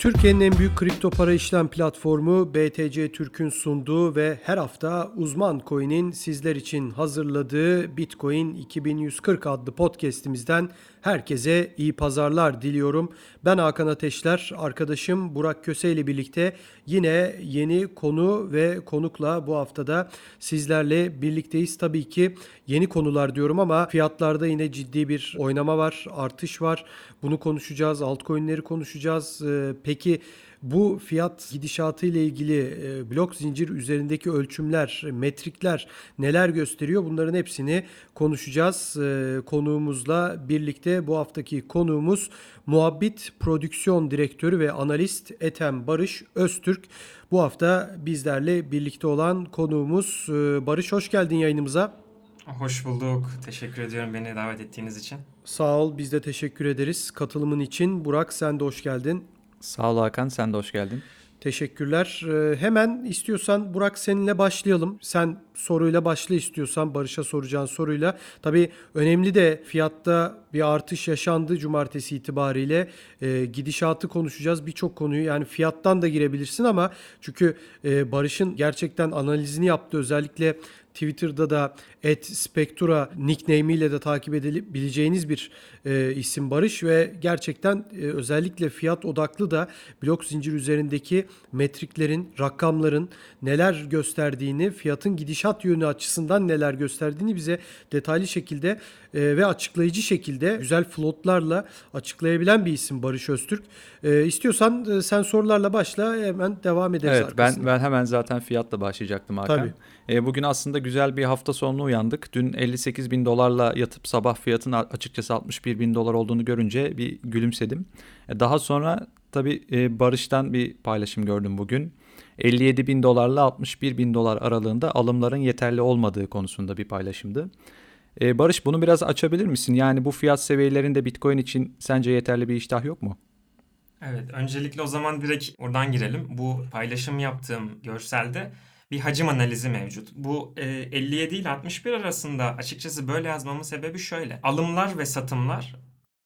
Türkiye'nin en büyük kripto para işlem platformu BTC Türk'ün sunduğu ve her hafta uzman coin'in sizler için hazırladığı Bitcoin 2140 adlı podcast'imizden herkese iyi pazarlar diliyorum. Ben Hakan Ateşler, arkadaşım Burak Köse ile birlikte yine yeni konu ve konukla bu haftada sizlerle birlikteyiz. Tabii ki yeni konular diyorum ama fiyatlarda yine ciddi bir oynama var, artış var. Bunu konuşacağız, altcoin'leri konuşacağız. Ee, Peki bu fiyat gidişatı ile ilgili e, blok zincir üzerindeki ölçümler, metrikler neler gösteriyor? Bunların hepsini konuşacağız. E, konuğumuzla birlikte bu haftaki konuğumuz Muhabbit Prodüksiyon Direktörü ve Analist Ethem Barış Öztürk. Bu hafta bizlerle birlikte olan konuğumuz e, Barış hoş geldin yayınımıza. Hoş bulduk. Teşekkür ediyorum beni davet ettiğiniz için. Sağ ol biz de teşekkür ederiz katılımın için. Burak sen de hoş geldin. Sağ ol Hakan, sen de hoş geldin. Teşekkürler. Ee, hemen istiyorsan Burak seninle başlayalım. Sen soruyla başla istiyorsan Barış'a soracağın soruyla. Tabii önemli de fiyatta bir artış yaşandı cumartesi itibariyle. Ee, gidişatı konuşacağız birçok konuyu. Yani fiyattan da girebilirsin ama çünkü e, Barış'ın gerçekten analizini yaptı. Özellikle Twitter'da da et Spectura nickname ile de takip edebileceğiniz bir e, isim Barış ve gerçekten e, özellikle fiyat odaklı da blok zincir üzerindeki metriklerin, rakamların neler gösterdiğini, fiyatın gidişat yönü açısından neler gösterdiğini bize detaylı şekilde e, ve açıklayıcı şekilde güzel flotlarla açıklayabilen bir isim Barış Öztürk. E, istiyorsan e, sen sorularla başla hemen devam ederiz Evet ben, ben hemen zaten fiyatla başlayacaktım Hakan. Tabii. E, bugün aslında güzel bir hafta sonuna uyandık. Dün 58 bin dolarla yatıp sabah fiyatın açıkçası 61 bin dolar olduğunu görünce bir gülümsedim. E, daha sonra tabii e, Barış'tan bir paylaşım gördüm bugün. 57 bin dolarla 61 bin dolar aralığında alımların yeterli olmadığı konusunda bir paylaşımdı. E, Barış bunu biraz açabilir misin? Yani bu fiyat seviyelerinde Bitcoin için sence yeterli bir iştah yok mu? Evet, öncelikle o zaman direkt oradan girelim. Bu paylaşım yaptığım görselde bir hacim analizi mevcut. Bu e, 57 ile 61 arasında açıkçası böyle yazmamın sebebi şöyle. Alımlar ve satımlar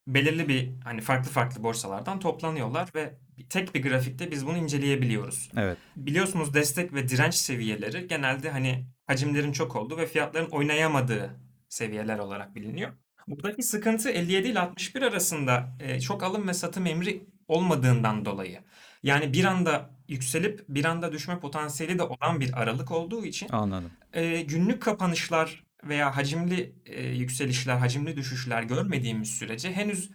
belirli bir hani farklı farklı borsalardan toplanıyorlar ve tek bir grafikte biz bunu inceleyebiliyoruz. Evet. Biliyorsunuz destek ve direnç seviyeleri genelde hani hacimlerin çok olduğu ve fiyatların oynayamadığı seviyeler olarak biliniyor. Buradaki sıkıntı 57 ile 61 arasında e, çok alım ve satım emri olmadığından dolayı. Yani bir anda yükselip bir anda düşme potansiyeli de olan bir aralık olduğu için Anladım. e, günlük kapanışlar veya hacimli e, yükselişler, hacimli düşüşler görmediğimiz sürece henüz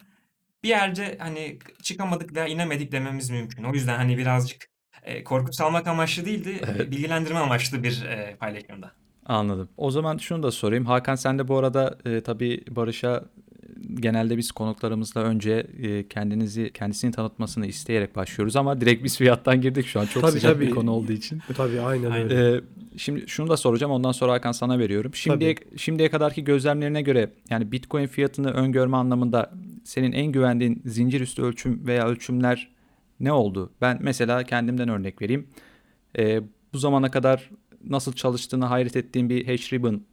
bir yerde hani çıkamadık veya inemedik dememiz mümkün. O yüzden hani birazcık e, korku salmak amaçlı değildi, Evet. bilgilendirme amaçlı bir e, paylaşımda. Anladım. O zaman şunu da sorayım. Hakan sen de bu arada e, tabii Barış'a e, genelde biz konuklarımızla önce e, kendinizi kendisini tanıtmasını isteyerek başlıyoruz ama direkt biz fiyattan girdik şu an çok Tabii, sıcak tabii. bir konu olduğu için. Tabii aynen Aynen. öyle. Ee, şimdi şunu da soracağım ondan sonra Hakan sana veriyorum. Şimdiye şimdiye kadarki gözlemlerine göre yani Bitcoin fiyatını öngörme anlamında senin en güvendiğin zincir üstü ölçüm veya ölçümler ne oldu? Ben mesela kendimden örnek vereyim. Ee, bu zamana kadar nasıl çalıştığını hayret ettiğim bir H-Ribbon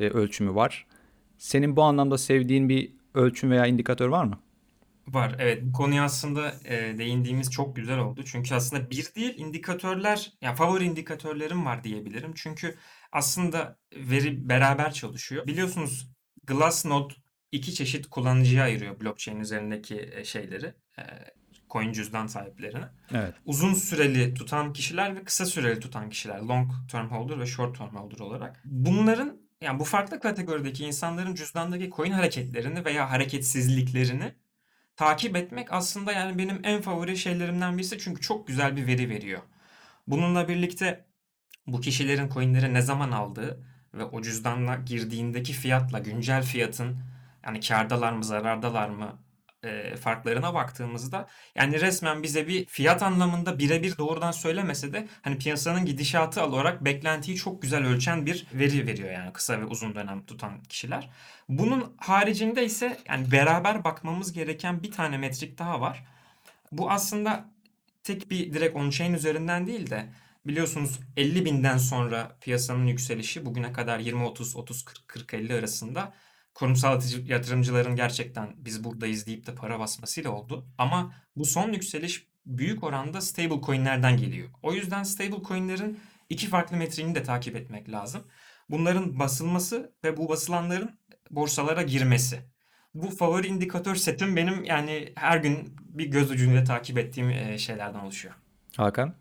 e, ölçümü var. Senin bu anlamda sevdiğin bir ölçüm veya indikatör var mı? Var evet bu konuya aslında e, değindiğimiz çok güzel oldu. Çünkü aslında bir değil indikatörler yani favori indikatörlerim var diyebilirim. Çünkü aslında veri beraber çalışıyor. Biliyorsunuz Glassnode iki çeşit kullanıcıya ayırıyor blockchain üzerindeki e, şeyleri. Coin cüzdan sahiplerini. Evet. Uzun süreli tutan kişiler ve kısa süreli tutan kişiler. Long term holder ve short term holder olarak. Bunların yani bu farklı kategorideki insanların cüzdandaki coin hareketlerini veya hareketsizliklerini takip etmek aslında yani benim en favori şeylerimden birisi çünkü çok güzel bir veri veriyor. Bununla birlikte bu kişilerin coinleri ne zaman aldığı ve o cüzdanla girdiğindeki fiyatla güncel fiyatın yani kardalar mı zarardalar mı e, farklarına baktığımızda yani resmen bize bir fiyat anlamında birebir doğrudan söylemese de hani piyasanın gidişatı olarak beklentiyi çok güzel ölçen bir veri veriyor yani kısa ve uzun dönem tutan kişiler. Bunun haricinde ise yani beraber bakmamız gereken bir tane metrik daha var. Bu aslında tek bir direkt on-chain üzerinden değil de biliyorsunuz 50 binden sonra piyasanın yükselişi bugüne kadar 20-30, 30-40-50 arasında kurumsal yatırımcıların gerçekten biz buradayız deyip de para basmasıyla oldu. Ama bu son yükseliş büyük oranda stable coinlerden geliyor. O yüzden stable coinlerin iki farklı metriğini de takip etmek lazım. Bunların basılması ve bu basılanların borsalara girmesi. Bu favori indikatör setim benim yani her gün bir göz ucuyla takip ettiğim e, şeylerden oluşuyor. Hakan?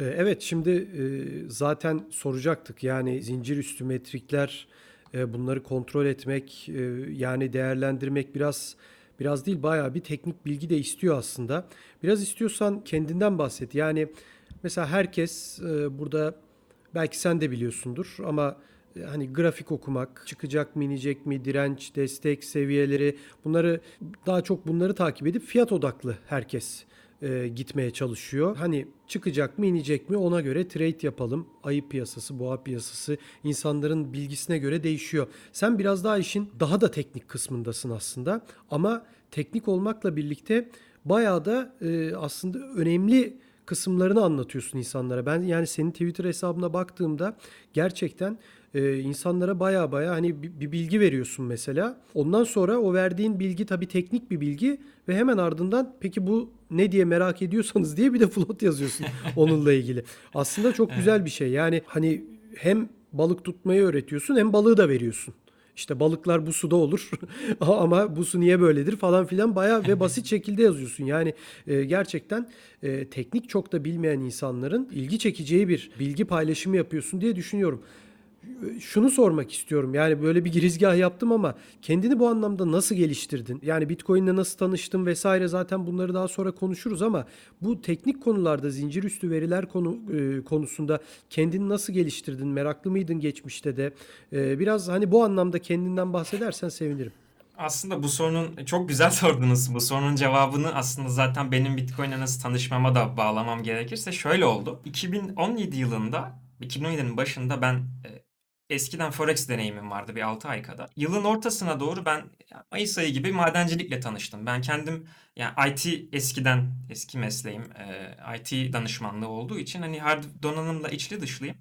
Ee, Evet şimdi e, zaten soracaktık yani zincir üstü metrikler e, bunları kontrol etmek e, yani değerlendirmek biraz biraz değil bayağı bir teknik bilgi de istiyor aslında. Biraz istiyorsan kendinden bahset. Yani mesela herkes e, burada belki sen de biliyorsundur ama e, hani grafik okumak, çıkacak mı inecek mi, direnç, destek seviyeleri bunları daha çok bunları takip edip fiyat odaklı herkes e, gitmeye çalışıyor. Hani çıkacak mı inecek mi ona göre trade yapalım. Ayı piyasası, boğa piyasası insanların bilgisine göre değişiyor. Sen biraz daha işin daha da teknik kısmındasın aslında. Ama teknik olmakla birlikte bayağı da e, aslında önemli kısımlarını anlatıyorsun insanlara. Ben yani senin Twitter hesabına baktığımda gerçekten e, insanlara baya baya hani bir, bir bilgi veriyorsun mesela. Ondan sonra o verdiğin bilgi tabii teknik bir bilgi ve hemen ardından peki bu ne diye merak ediyorsanız diye bir de float yazıyorsun onunla ilgili. Aslında çok güzel bir şey. Yani hani hem balık tutmayı öğretiyorsun hem balığı da veriyorsun. İşte balıklar bu suda olur ama bu su niye böyledir falan filan bayağı ve basit şekilde yazıyorsun. Yani e, gerçekten e, teknik çok da bilmeyen insanların ilgi çekeceği bir bilgi paylaşımı yapıyorsun diye düşünüyorum. Şunu sormak istiyorum. Yani böyle bir girizgah yaptım ama kendini bu anlamda nasıl geliştirdin? Yani Bitcoin'le nasıl tanıştın vesaire zaten bunları daha sonra konuşuruz ama bu teknik konularda zincir üstü veriler konu e, konusunda kendini nasıl geliştirdin? Meraklı mıydın geçmişte de? E, biraz hani bu anlamda kendinden bahsedersen sevinirim. Aslında bu sorunun çok güzel sordunuz. Bu sorunun cevabını aslında zaten benim Bitcoin'le nasıl tanışmama da bağlamam gerekirse şöyle oldu. 2017 yılında, 2017'nin başında ben e, eskiden Forex deneyimim vardı bir 6 ay kadar. Yılın ortasına doğru ben Mayıs ayı gibi madencilikle tanıştım. Ben kendim yani IT eskiden eski mesleğim IT danışmanlığı olduğu için hani hard donanımla içli dışlıyım.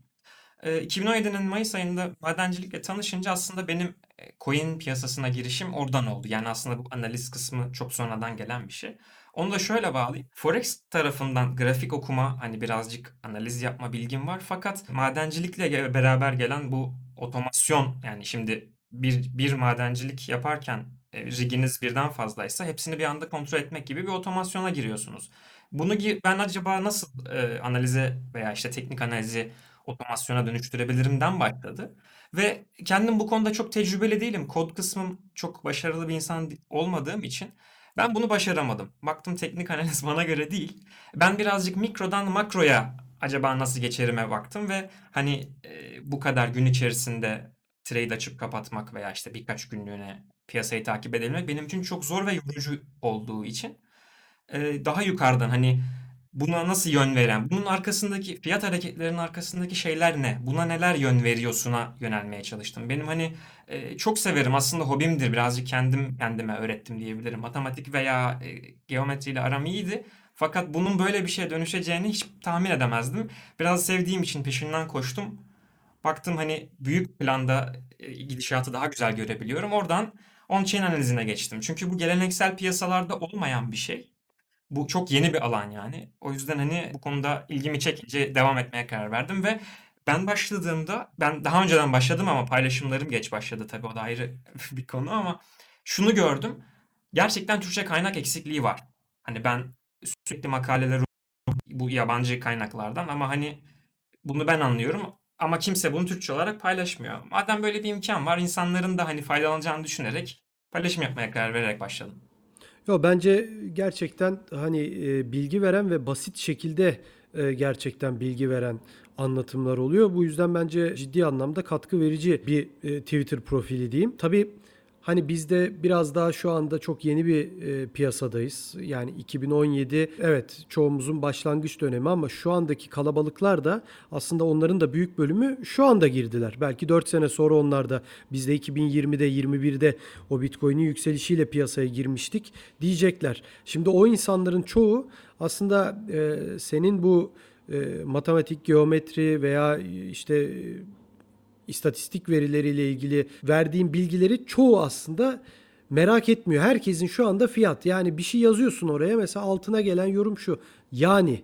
E, 2017'nin Mayıs ayında madencilikle tanışınca aslında benim coin piyasasına girişim oradan oldu. Yani aslında bu analiz kısmı çok sonradan gelen bir şey. Onu da şöyle bağlayayım. Forex tarafından grafik okuma hani birazcık analiz yapma bilgim var. Fakat madencilikle beraber gelen bu otomasyon yani şimdi bir, bir madencilik yaparken e, riginiz birden fazlaysa hepsini bir anda kontrol etmek gibi bir otomasyona giriyorsunuz. Bunu ben acaba nasıl e, analize veya işte teknik analizi otomasyona dönüştürebilirimden başladı. Ve kendim bu konuda çok tecrübeli değilim. Kod kısmım çok başarılı bir insan olmadığım için ben bunu başaramadım. Baktım teknik analiz bana göre değil. Ben birazcık mikrodan makroya acaba nasıl geçerime baktım ve hani e, bu kadar gün içerisinde trade açıp kapatmak veya işte birkaç günlüğüne piyasayı takip edebilmek benim için çok zor ve yorucu olduğu için e, daha yukarıdan hani buna nasıl yön veren, bunun arkasındaki fiyat hareketlerinin arkasındaki şeyler ne? Buna neler yön veriyorsuna yönelmeye çalıştım. Benim hani e, çok severim aslında hobimdir. Birazcık kendim kendime öğrettim diyebilirim. Matematik veya e, geometriyle aram iyiydi. Fakat bunun böyle bir şeye dönüşeceğini hiç tahmin edemezdim. Biraz sevdiğim için peşinden koştum. Baktım hani büyük planda e, gidişatı daha güzel görebiliyorum. Oradan on-chain analizine geçtim. Çünkü bu geleneksel piyasalarda olmayan bir şey. Bu çok yeni bir alan yani. O yüzden hani bu konuda ilgimi çekince devam etmeye karar verdim ve ben başladığımda ben daha önceden başladım ama paylaşımlarım geç başladı tabii o da ayrı bir konu ama şunu gördüm. Gerçekten Türkçe kaynak eksikliği var. Hani ben sürekli makaleler bu yabancı kaynaklardan ama hani bunu ben anlıyorum ama kimse bunu Türkçe olarak paylaşmıyor. Madem böyle bir imkan var insanların da hani faydalanacağını düşünerek paylaşım yapmaya karar vererek başladım. Yo bence gerçekten hani e, bilgi veren ve basit şekilde e, gerçekten bilgi veren anlatımlar oluyor. Bu yüzden bence ciddi anlamda katkı verici bir e, Twitter profili diyeyim. Tabii hani biz de biraz daha şu anda çok yeni bir e, piyasadayız. Yani 2017 evet çoğumuzun başlangıç dönemi ama şu andaki kalabalıklar da aslında onların da büyük bölümü şu anda girdiler. Belki 4 sene sonra onlar da biz de 2020'de 21'de o Bitcoin'in yükselişiyle piyasaya girmiştik diyecekler. Şimdi o insanların çoğu aslında e, senin bu e, matematik, geometri veya işte e, istatistik verileriyle ilgili verdiğim bilgileri çoğu aslında merak etmiyor. Herkesin şu anda fiyat. Yani bir şey yazıyorsun oraya mesela altına gelen yorum şu. Yani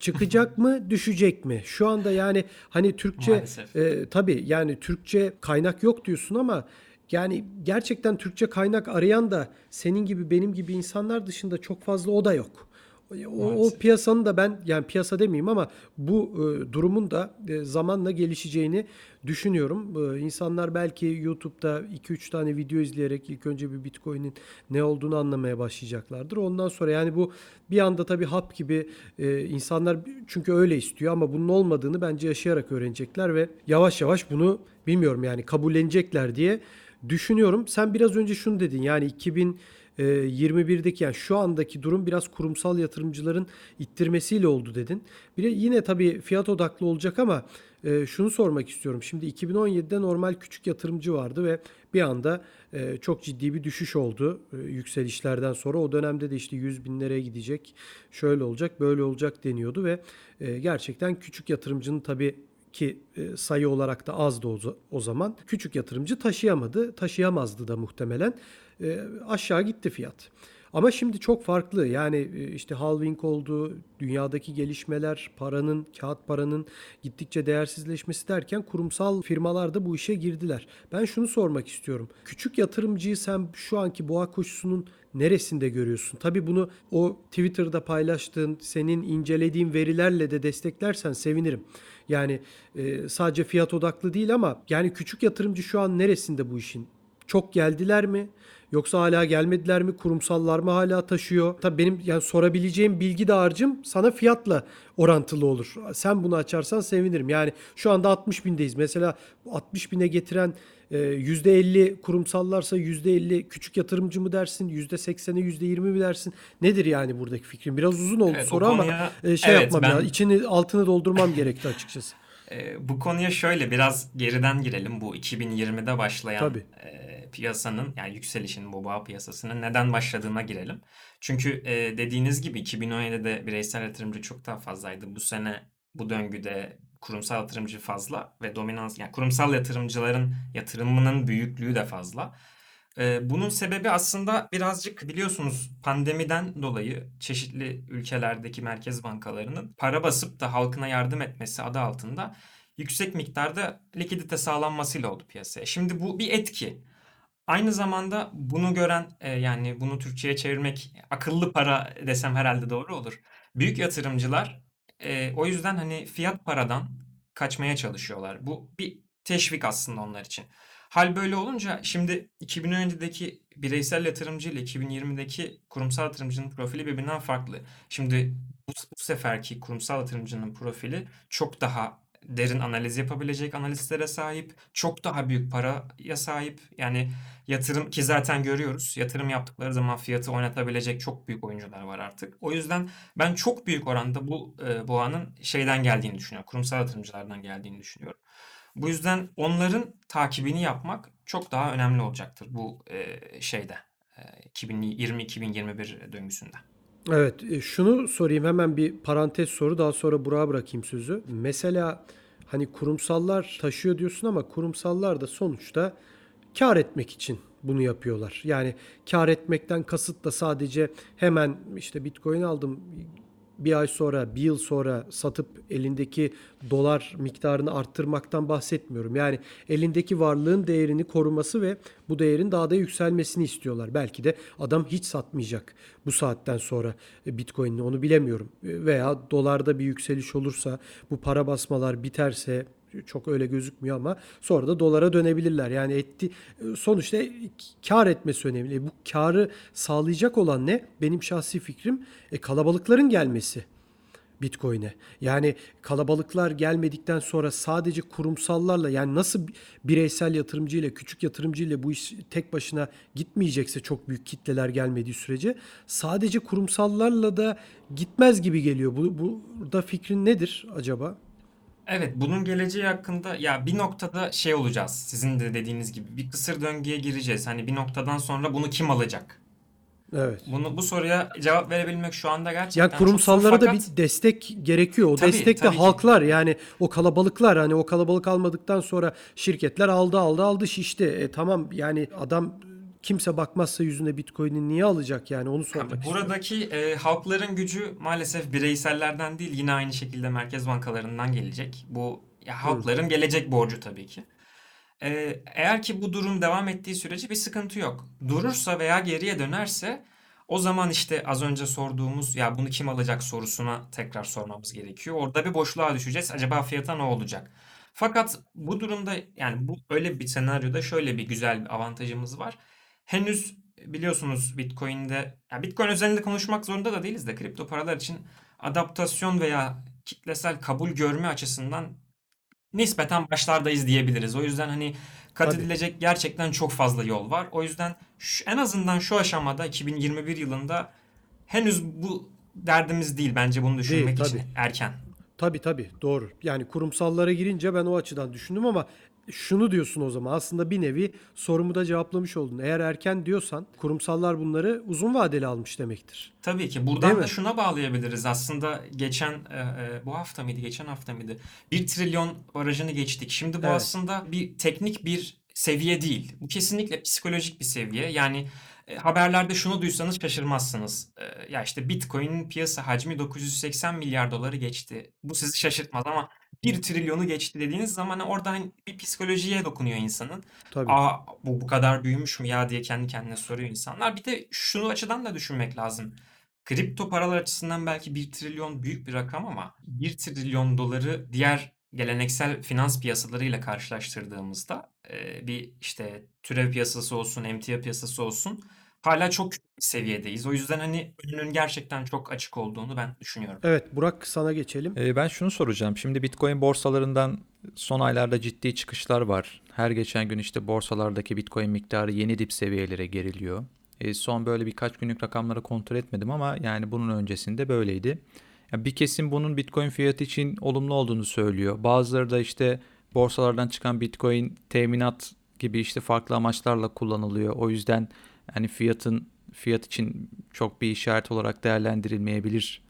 çıkacak mı düşecek mi? Şu anda yani hani Türkçe Maalesef. e, tabii yani Türkçe kaynak yok diyorsun ama yani gerçekten Türkçe kaynak arayan da senin gibi benim gibi insanlar dışında çok fazla o da yok. O, o piyasanın da ben yani piyasa demeyeyim ama bu e, durumun da e, zamanla gelişeceğini düşünüyorum. E, insanlar belki YouTube'da 2-3 tane video izleyerek ilk önce bir Bitcoin'in ne olduğunu anlamaya başlayacaklardır. Ondan sonra yani bu bir anda tabii hap gibi e, insanlar çünkü öyle istiyor ama bunun olmadığını bence yaşayarak öğrenecekler ve yavaş yavaş bunu bilmiyorum yani kabullenecekler diye düşünüyorum. Sen biraz önce şunu dedin yani 2000 e, 21'deki yani şu andaki durum biraz kurumsal yatırımcıların ittirmesiyle oldu dedin. Bir de yine tabii fiyat odaklı olacak ama e, şunu sormak istiyorum. Şimdi 2017'de normal küçük yatırımcı vardı ve bir anda e, çok ciddi bir düşüş oldu e, yükselişlerden sonra. O dönemde de işte 100 binlere gidecek, şöyle olacak, böyle olacak deniyordu ve gerçekten küçük yatırımcının tabii ki e, sayı olarak da azdı o, zaman. Küçük yatırımcı taşıyamadı, taşıyamazdı da muhtemelen. E, aşağı gitti fiyat. Ama şimdi çok farklı. Yani e, işte halving oldu, dünyadaki gelişmeler, paranın, kağıt paranın gittikçe değersizleşmesi derken kurumsal firmalar da bu işe girdiler. Ben şunu sormak istiyorum. Küçük yatırımcıyı sen şu anki boğa koşusunun neresinde görüyorsun? Tabii bunu o Twitter'da paylaştığın, senin incelediğin verilerle de desteklersen sevinirim. Yani e, sadece fiyat odaklı değil ama yani küçük yatırımcı şu an neresinde bu işin? Çok geldiler mi? Yoksa hala gelmediler mi? Kurumsallar mı hala taşıyor? Tabii benim yani sorabileceğim bilgi dağarcığım sana fiyatla orantılı olur. Sen bunu açarsan sevinirim. Yani şu anda 60 bindeyiz. Mesela 60 bine getiren e, %50 kurumsallarsa %50 küçük yatırımcı mı dersin? %80'e %20 mi dersin? Nedir yani buradaki fikrin? Biraz uzun oldu Evet, soru ama e, şey evet, yapmam ben- ya. İçini altını doldurmam gerekti açıkçası. Ee, bu konuya şöyle biraz geriden girelim. Bu 2020'de başlayan Tabii. e, piyasanın yani yükselişin bu boğa piyasasının neden başladığına girelim. Çünkü e, dediğiniz gibi 2017'de bireysel yatırımcı çok daha fazlaydı. Bu sene bu döngüde kurumsal yatırımcı fazla ve dominans yani kurumsal yatırımcıların yatırımının büyüklüğü de fazla. Bunun sebebi aslında birazcık biliyorsunuz pandemiden dolayı çeşitli ülkelerdeki merkez bankalarının para basıp da halkına yardım etmesi adı altında yüksek miktarda likidite sağlanmasıyla oldu piyasaya. Şimdi bu bir etki. Aynı zamanda bunu gören yani bunu Türkçe'ye çevirmek akıllı para desem herhalde doğru olur. Büyük yatırımcılar o yüzden hani fiyat paradan kaçmaya çalışıyorlar. Bu bir teşvik aslında onlar için. Hal böyle olunca şimdi 2017'deki bireysel yatırımcı ile 2020'deki kurumsal yatırımcının profili birbirinden farklı. Şimdi bu, bu seferki kurumsal yatırımcının profili çok daha derin analiz yapabilecek analistlere sahip, çok daha büyük paraya sahip. Yani yatırım ki zaten görüyoruz. Yatırım yaptıkları zaman fiyatı oynatabilecek çok büyük oyuncular var artık. O yüzden ben çok büyük oranda bu e, boğanın şeyden geldiğini düşünüyorum. Kurumsal yatırımcılardan geldiğini düşünüyorum. Bu yüzden onların takibini yapmak çok daha önemli olacaktır bu e, şeyde. E, 2020-2021 döngüsünde. Evet, e, şunu sorayım hemen bir parantez soru daha sonra Burak'a bırakayım sözü. Mesela hani kurumsallar taşıyor diyorsun ama kurumsallar da sonuçta kar etmek için bunu yapıyorlar. Yani kar etmekten kasıt da sadece hemen işte Bitcoin aldım bir ay sonra, bir yıl sonra satıp elindeki dolar miktarını arttırmaktan bahsetmiyorum. Yani elindeki varlığın değerini koruması ve bu değerin daha da yükselmesini istiyorlar. Belki de adam hiç satmayacak bu saatten sonra Bitcoin'ini onu bilemiyorum. Veya dolarda bir yükseliş olursa, bu para basmalar biterse çok öyle gözükmüyor ama sonra da dolara dönebilirler. Yani etti sonuçta kar etmesi önemli. E bu karı sağlayacak olan ne? Benim şahsi fikrim e, kalabalıkların gelmesi. Bitcoin'e. Yani kalabalıklar gelmedikten sonra sadece kurumsallarla yani nasıl bireysel yatırımcı ile küçük yatırımcı ile bu iş tek başına gitmeyecekse çok büyük kitleler gelmediği sürece sadece kurumsallarla da gitmez gibi geliyor. Bu burada fikrin nedir acaba? Evet, bunun geleceği hakkında ya bir noktada şey olacağız. Sizin de dediğiniz gibi bir kısır döngüye gireceğiz. Hani bir noktadan sonra bunu kim alacak? Evet. Bunu bu soruya cevap verebilmek şu anda gerçekten Yani çok zor kurumsallara da fakat bir destek gerekiyor. O Tabii, destek de ki. halklar yani o kalabalıklar hani o kalabalık almadıktan sonra şirketler aldı aldı aldı şişti. E tamam yani adam kimse bakmazsa yüzüne Bitcoin'i niye alacak yani onu sormak istiyorum. buradaki e, halkların gücü maalesef bireysellerden değil yine aynı şekilde merkez bankalarından gelecek. Bu ya halkların gelecek borcu tabii ki. E, eğer ki bu durum devam ettiği sürece bir sıkıntı yok. Durursa veya geriye dönerse o zaman işte az önce sorduğumuz ya bunu kim alacak sorusuna tekrar sormamız gerekiyor. Orada bir boşluğa düşeceğiz. Acaba fiyata ne olacak? Fakat bu durumda yani bu öyle bir senaryoda şöyle bir güzel bir avantajımız var. Henüz biliyorsunuz Bitcoin'de ya Bitcoin özelinde konuşmak zorunda da değiliz de kripto paralar için adaptasyon veya kitlesel kabul görme açısından nispeten başlardayız diyebiliriz. O yüzden hani kat Tabii. edilecek gerçekten çok fazla yol var. O yüzden şu- en azından şu aşamada 2021 yılında henüz bu derdimiz değil bence bunu düşünmek için tabii. erken. Tabii tabii doğru. Yani kurumsallara girince ben o açıdan düşündüm ama şunu diyorsun o zaman aslında bir nevi sorumu da cevaplamış oldun. Eğer erken diyorsan kurumsallar bunları uzun vadeli almış demektir. Tabii ki. Değil Buradan mi? da şuna bağlayabiliriz. Aslında geçen e, e, bu hafta mıydı? Geçen hafta mıydı? 1 trilyon barajını geçtik. Şimdi bu Evet. aslında bir teknik bir seviye değil. Bu kesinlikle psikolojik bir seviye. Yani e, haberlerde şunu duysanız şaşırmazsınız. E, ya işte Bitcoin'in piyasa hacmi 980 milyar doları geçti. Bu sizi şaşırtmaz ama 1 trilyonu geçti dediğiniz zaman orada hani bir psikolojiye dokunuyor insanın. Tabii. Aa bu bu kadar büyümüş mü ya diye kendi kendine soruyor insanlar. Bir de şunu açıdan da düşünmek lazım. Kripto paralar açısından belki 1 trilyon büyük bir rakam ama 1 trilyon doları diğer geleneksel finans piyasalarıyla karşılaştırdığımızda bir işte türev piyasası olsun, emtia piyasası olsun hala çok küçük bir seviyedeyiz. O yüzden hani önünün gerçekten çok açık olduğunu ben düşünüyorum. Evet Burak sana geçelim. Ee, ben şunu soracağım. Şimdi Bitcoin borsalarından son aylarda ciddi çıkışlar var. Her geçen gün işte borsalardaki Bitcoin miktarı yeni dip seviyelere geriliyor. E, son böyle birkaç günlük rakamları kontrol etmedim ama yani bunun öncesinde böyleydi. Ya bir kesim bunun Bitcoin fiyatı için olumlu olduğunu söylüyor. Bazıları da işte borsalardan çıkan Bitcoin teminat gibi işte farklı amaçlarla kullanılıyor. O yüzden yani fiyatın fiyat için çok bir işaret olarak değerlendirilmeyebilir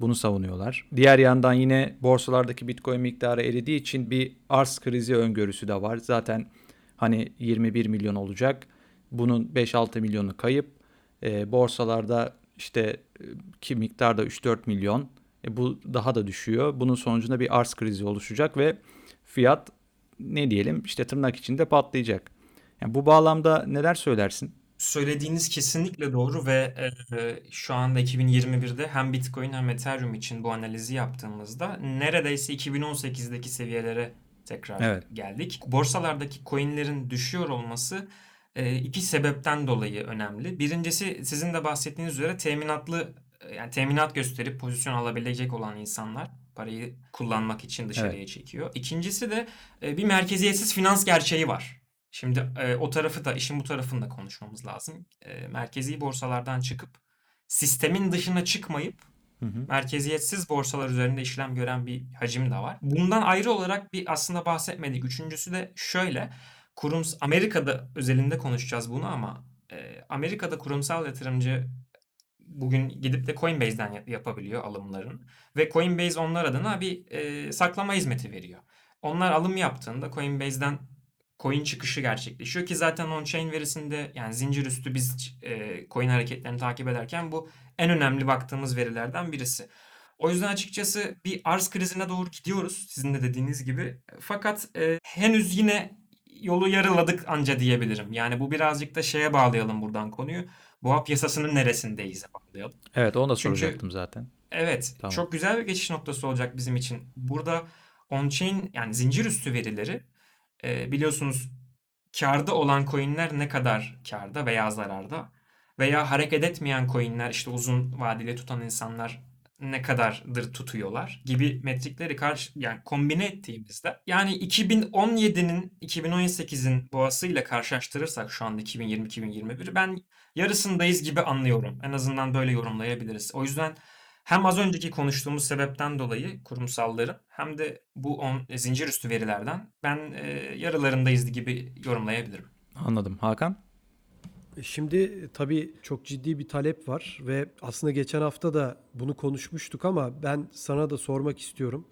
bunu savunuyorlar. Diğer yandan yine borsalardaki Bitcoin miktarı eridiği için bir arz krizi öngörüsü de var. Zaten hani 21 milyon olacak. Bunun 5-6 milyonu kayıp. E, borsalarda işte e, ki miktarda 3-4 milyon. E, bu daha da düşüyor. Bunun sonucunda bir arz krizi oluşacak ve fiyat ne diyelim işte tırnak içinde patlayacak. Yani bu bağlamda neler söylersin? Söylediğiniz kesinlikle doğru ve e, şu anda 2021'de hem Bitcoin hem Ethereum için bu analizi yaptığımızda neredeyse 2018'deki seviyelere tekrar Evet. geldik. Borsalardaki coinlerin düşüyor olması e, iki sebepten dolayı önemli. Birincisi sizin de bahsettiğiniz üzere teminatlı e, yani teminat gösterip pozisyon alabilecek olan insanlar parayı kullanmak için dışarıya çekiyor. İkincisi de e, bir merkeziyetsiz finans gerçeği var. Şimdi e, o tarafı da işin bu tarafını da konuşmamız lazım. E, merkezi borsalardan çıkıp sistemin dışına çıkmayıp Hı hı. merkeziyetsiz borsalar üzerinde işlem gören bir hacim de var. Bundan ayrı olarak bir aslında bahsetmedik. Üçüncüsü de şöyle. Kurums Amerika'da özelinde konuşacağız bunu ama e, Amerika'da kurumsal yatırımcı bugün gidip de Coinbase'den yap- yapabiliyor alımlarını ve Coinbase onlar adına bir e, saklama hizmeti veriyor. Onlar alım yaptığında Coinbase'den coin çıkışı gerçekleşiyor ki zaten on-chain verisinde yani zincir üstü biz e, coin hareketlerini takip ederken bu en önemli baktığımız verilerden birisi. O yüzden açıkçası bir arz krizine doğru gidiyoruz sizin de dediğiniz gibi. Fakat e, henüz yine yolu yarıladık anca diyebilirim. Yani bu birazcık da şeye bağlayalım buradan konuyu. Boğa piyasasının neresindeyiz bağlayalım. Evet onu da Çünkü- soracaktım zaten. Evet, Tamam. çok güzel bir geçiş noktası olacak bizim için. Burada on-chain yani zincir üstü verileri e, biliyorsunuz karda olan coinler ne kadar karda veya zararda veya hareket etmeyen coinler işte uzun vadeli tutan insanlar ne kadardır tutuyorlar gibi metrikleri karşı yani kombine ettiğimizde yani 2017'nin 2018'in boğasıyla karşılaştırırsak şu anda 2020-2021 ben yarısındayız gibi anlıyorum. En azından böyle yorumlayabiliriz. O yüzden hem az önceki konuştuğumuz sebepten dolayı kurumsalların hem de bu on, zincir üstü verilerden ben e, yarılarındayız gibi yorumlayabilirim. Anladım. Hakan? Şimdi e, tabii çok ciddi bir talep var ve aslında geçen hafta da bunu konuşmuştuk ama ben sana da sormak istiyorum.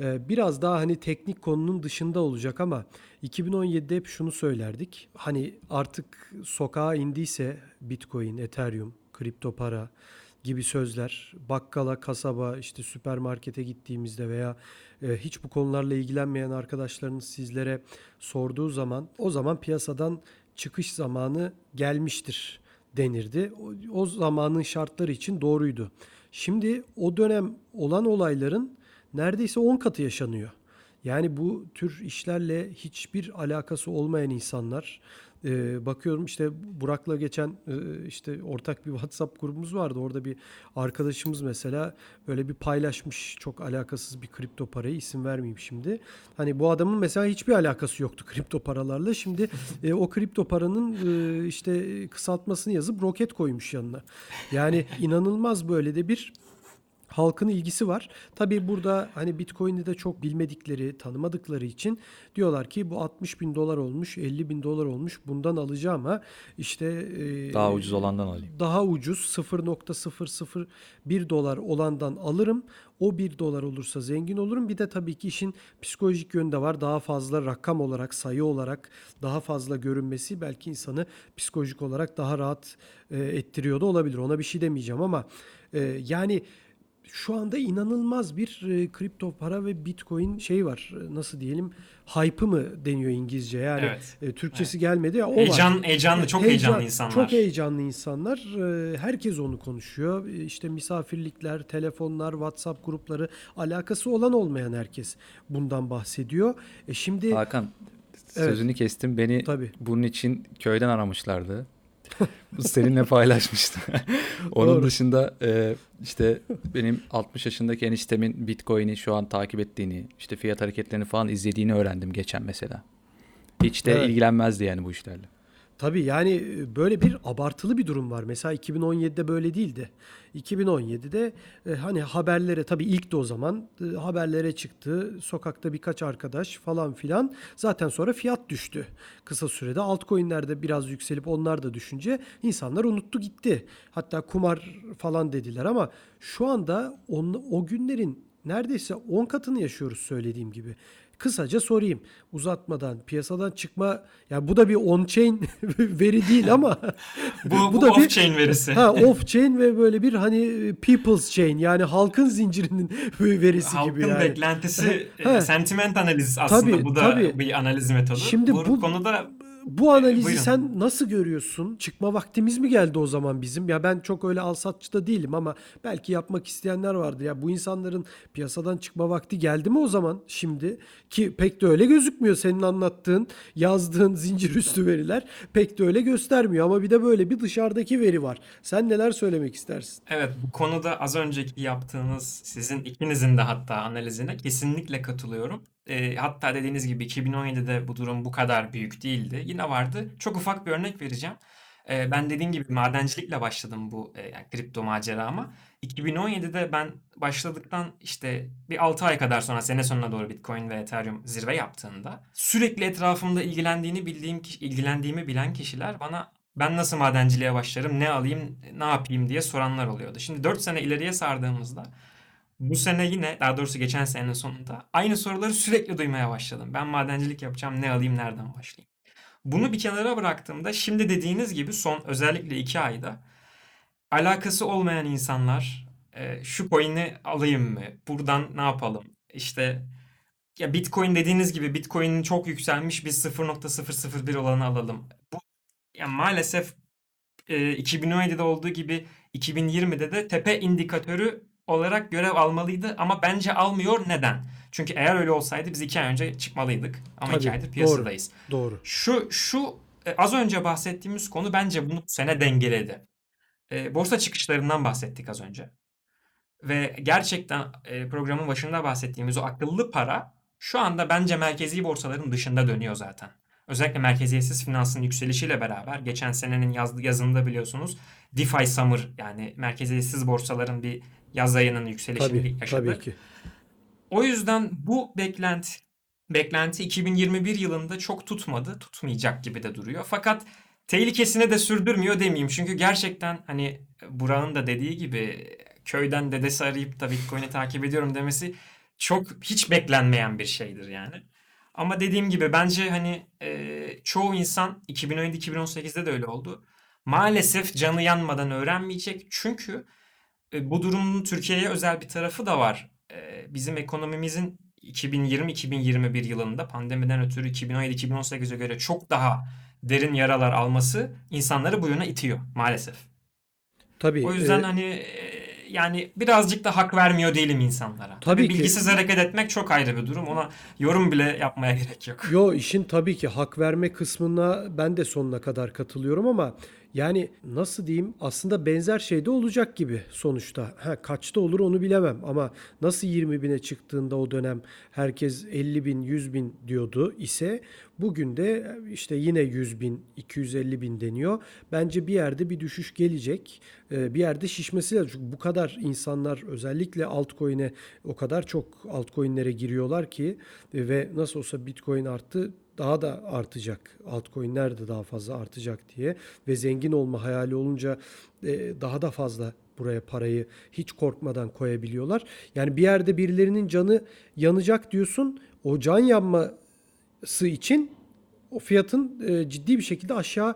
Ee, biraz daha hani teknik konunun dışında olacak ama 2017'de hep şunu söylerdik. Hani artık sokağa indiyse Bitcoin, Ethereum, kripto para gibi sözler bakkala, kasaba, işte süpermarkete gittiğimizde veya e, hiç bu konularla ilgilenmeyen arkadaşlarınız sizlere sorduğu zaman o zaman piyasadan çıkış zamanı gelmiştir denirdi. O, o zamanın şartları için doğruydu. Şimdi o dönem olan olayların neredeyse 10 katı yaşanıyor. Yani bu tür işlerle hiçbir alakası olmayan insanlar e, bakıyorum işte Burak'la geçen e, işte ortak bir WhatsApp grubumuz vardı. Orada bir arkadaşımız mesela öyle bir paylaşmış çok alakasız bir kripto parayı isim vermeyeyim şimdi. Hani bu adamın mesela hiçbir alakası yoktu kripto paralarla. Şimdi e, o kripto paranın e, işte kısaltmasını yazıp roket koymuş yanına. Yani inanılmaz böyle de bir halkın ilgisi var. Tabii burada hani Bitcoin'i de çok bilmedikleri, tanımadıkları için diyorlar ki bu 60 bin dolar olmuş, 50 bin dolar olmuş bundan alacağım ama işte e, Daha ucuz olandan alayım. daha ucuz 0.001 dolar olandan alırım. O 1 dolar olursa zengin olurum. Bir de tabii ki işin psikolojik yönü de var. Daha fazla rakam olarak, sayı olarak daha fazla görünmesi belki insanı psikolojik olarak daha rahat e, ettiriyor da olabilir. Ona bir şey demeyeceğim ama e, yani şu anda inanılmaz bir e, kripto para ve bitcoin şey var. E, Nasıl diyelim? Hype'ı mı deniyor İngilizce? Yani Evet. e, Türkçesi gelmedi ya o var. Heyecan, heyecanlı, çok Heyecan- heyecanlı insanlar. Çok heyecanlı insanlar. Ee, Herkes onu konuşuyor. İşte misafirlikler, telefonlar, WhatsApp grupları alakası olan olmayan herkes bundan bahsediyor. E şimdi Hakan sözünü kestim. Beni Tabii. bunun için köyden aramışlardı. Seninle paylaşmıştım. Onun Doğru. dışında e, işte benim 60 yaşındaki eniştemin Bitcoin'i şu an takip ettiğini, işte fiyat hareketlerini falan izlediğini öğrendim geçen mesela. Hiç de Evet. ilgilenmezdi yani bu işlerle. Tabii yani e, böyle bir abartılı bir durum var. Mesela 2017'de böyle değildi. 2017'de e, hani haberlere tabii ilk de o zaman e, haberlere çıktı. Sokakta birkaç arkadaş falan filan. Zaten sonra fiyat düştü. Kısa sürede altcoin'lerde biraz yükselip onlar da düşünce insanlar unuttu gitti. Hatta kumar falan dediler ama şu anda on, o günlerin neredeyse 10 katını yaşıyoruz söylediğim gibi. Kısaca sorayım uzatmadan piyasadan çıkma ya bu da bir on chain veri değil ama Bu, bu, da bir- off-chain verisi. ha off chain ve böyle bir hani people's chain yani halkın zincirinin verisi Halkın gibi yani. beklentisi, He. e, sentiment analiz aslında Tabii, bu da tabii. bir analiz metodu. Şimdi bu, bu- konuda Bu analizi buyurun. sen nasıl görüyorsun? Çıkma vaktimiz mi geldi o zaman bizim? Ya ben çok öyle alsatçı da değilim ama belki yapmak isteyenler vardır. Ya bu insanların piyasadan çıkma vakti geldi mi o zaman şimdi? Ki pek de öyle gözükmüyor senin anlattığın, yazdığın zincir üstü veriler pek de öyle göstermiyor. Ama bir de böyle bir dışarıdaki veri var. Sen neler söylemek istersin? Evet bu konuda az önceki yaptığınız sizin ikinizin de hatta analizine kesinlikle katılıyorum. Ee, hatta dediğiniz gibi 2017'de bu durum bu kadar büyük değildi. Yine vardı. Çok ufak bir örnek vereceğim. Ee, ben dediğim gibi madencilikle başladım bu e, yani kripto macerama. 2017'de ben başladıktan işte bir 6 ay kadar sonra sene sonuna doğru Bitcoin ve Ethereum zirve yaptığında sürekli etrafımda ilgilendiğini bildiğim ilgilendiğimi bilen kişiler bana ben nasıl madenciliğe başlarım, ne alayım, ne yapayım diye soranlar oluyordu. Şimdi 4 sene ileriye sardığımızda bu sene yine daha doğrusu geçen senenin sonunda aynı soruları sürekli duymaya başladım. Ben madencilik yapacağım, ne alayım, nereden başlayayım? Bunu bir kenara bıraktığımda şimdi dediğiniz gibi son özellikle 2 ayda alakası olmayan insanlar e, şu coin'i alayım mı? Buradan ne yapalım? İşte ya Bitcoin dediğiniz gibi Bitcoin'in çok yükselmiş biz 0.001 olanı alalım. Bu ya maalesef e, 2017'de olduğu gibi 2020'de de tepe indikatörü olarak görev almalıydı ama bence almıyor. Neden? Çünkü eğer öyle olsaydı biz iki ay önce çıkmalıydık. Ama iki Tabii, aydır doğru. piyasadayız. Doğru. Şu şu e, az önce bahsettiğimiz konu bence bunu bu sene dengeledi. E, borsa çıkışlarından bahsettik az önce. Ve gerçekten e, programın başında bahsettiğimiz o akıllı para şu anda bence merkezi borsaların dışında dönüyor zaten. Özellikle merkeziyetsiz finansın yükselişiyle beraber geçen senenin yaz, yazında biliyorsunuz DeFi Summer yani merkeziyetsiz borsaların bir yaz ayının yükselişini Tabii, yaşadık. tabii ki. O yüzden bu beklenti beklenti 2021 yılında çok tutmadı, tutmayacak gibi de duruyor. Fakat tehlikesini de sürdürmüyor demeyeyim. Çünkü gerçekten hani Burak'ın da dediği gibi köyden dedesi arayıp da Bitcoin'i takip ediyorum demesi çok hiç beklenmeyen bir şeydir yani. Ama dediğim gibi bence hani e, çoğu insan 2017-2018'de de öyle oldu. Maalesef canı yanmadan öğrenmeyecek. Çünkü e, bu durumun Türkiye'ye özel bir tarafı da var. E, bizim ekonomimizin 2020-2021 yılında pandemiden ötürü 2017-2018'e göre çok daha derin yaralar alması insanları bu yöne itiyor maalesef. Tabii. O yüzden e, hani e, yani birazcık da hak vermiyor değilim insanlara. Tabii ki. bilgisiz hareket etmek çok ayrı bir durum. Ona yorum bile yapmaya gerek yok. Yo işin tabii ki hak verme kısmına ben de sonuna kadar katılıyorum ama yani nasıl diyeyim aslında benzer şey de olacak gibi sonuçta. Ha, kaçta olur onu bilemem ama nasıl 20 bine çıktığında o dönem herkes 50 bin 100 bin diyordu ise bugün de işte yine 100 bin 250 bin deniyor. Bence bir yerde bir düşüş gelecek. Ee, Bir yerde şişmesi lazım. Çünkü bu kadar insanlar özellikle altcoin'e o kadar çok altcoin'lere giriyorlar ki ve nasıl olsa bitcoin arttı daha da artacak. Altcoin'ler de daha fazla artacak diye ve zengin olma hayali olunca e, daha da fazla buraya parayı hiç korkmadan koyabiliyorlar. Yani bir yerde birilerinin canı yanacak diyorsun. O can yanması için o fiyatın e, ciddi bir şekilde aşağı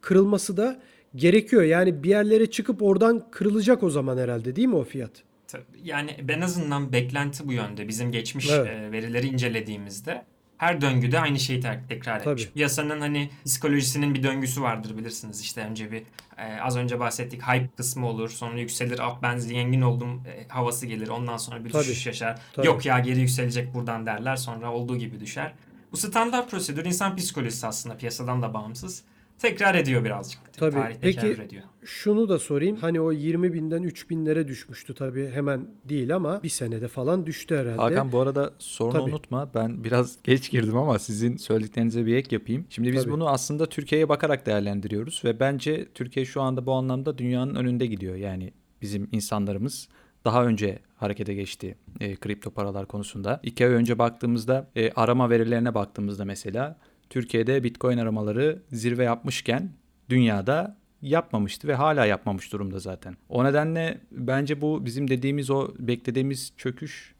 kırılması da gerekiyor. Yani bir yerlere çıkıp oradan kırılacak o zaman herhalde değil mi o fiyat? Tabii, Yani en azından beklenti bu yönde. Bizim geçmiş Evet. e, verileri incelediğimizde her döngüde aynı şeyi tekrar etmiş. Tabii. Piyasanın hani psikolojisinin bir döngüsü vardır bilirsiniz. İşte önce bir e, az önce bahsettik hype kısmı olur. Sonra yükselir. Ah ben zengin oldum e, havası gelir. Ondan sonra bir Tabii. düşüş yaşar. Tabii. Yok ya geri yükselecek buradan derler. Sonra olduğu gibi düşer. Bu standart prosedür insan psikolojisi aslında piyasadan da bağımsız. Tekrar ediyor birazcık. Tabii. Tarih Peki- tekrar ediyor. Şunu da sorayım. Hani o 20 binden 3 binlere düşmüştü tabii. Hemen değil ama bir senede falan düştü herhalde. Hakan bu arada sorunu Tabii. unutma. Ben biraz geç girdim ama sizin söylediklerinize bir ek yapayım. Şimdi biz Tabii. bunu aslında Türkiye'ye bakarak değerlendiriyoruz ve bence Türkiye şu anda bu anlamda dünyanın önünde gidiyor. Yani bizim insanlarımız daha önce harekete geçti e, kripto paralar konusunda. İki ay önce baktığımızda e, arama verilerine baktığımızda mesela Türkiye'de Bitcoin aramaları zirve yapmışken dünyada yapmamıştı ve hala yapmamış durumda zaten. O nedenle bence bu bizim dediğimiz o beklediğimiz çöküş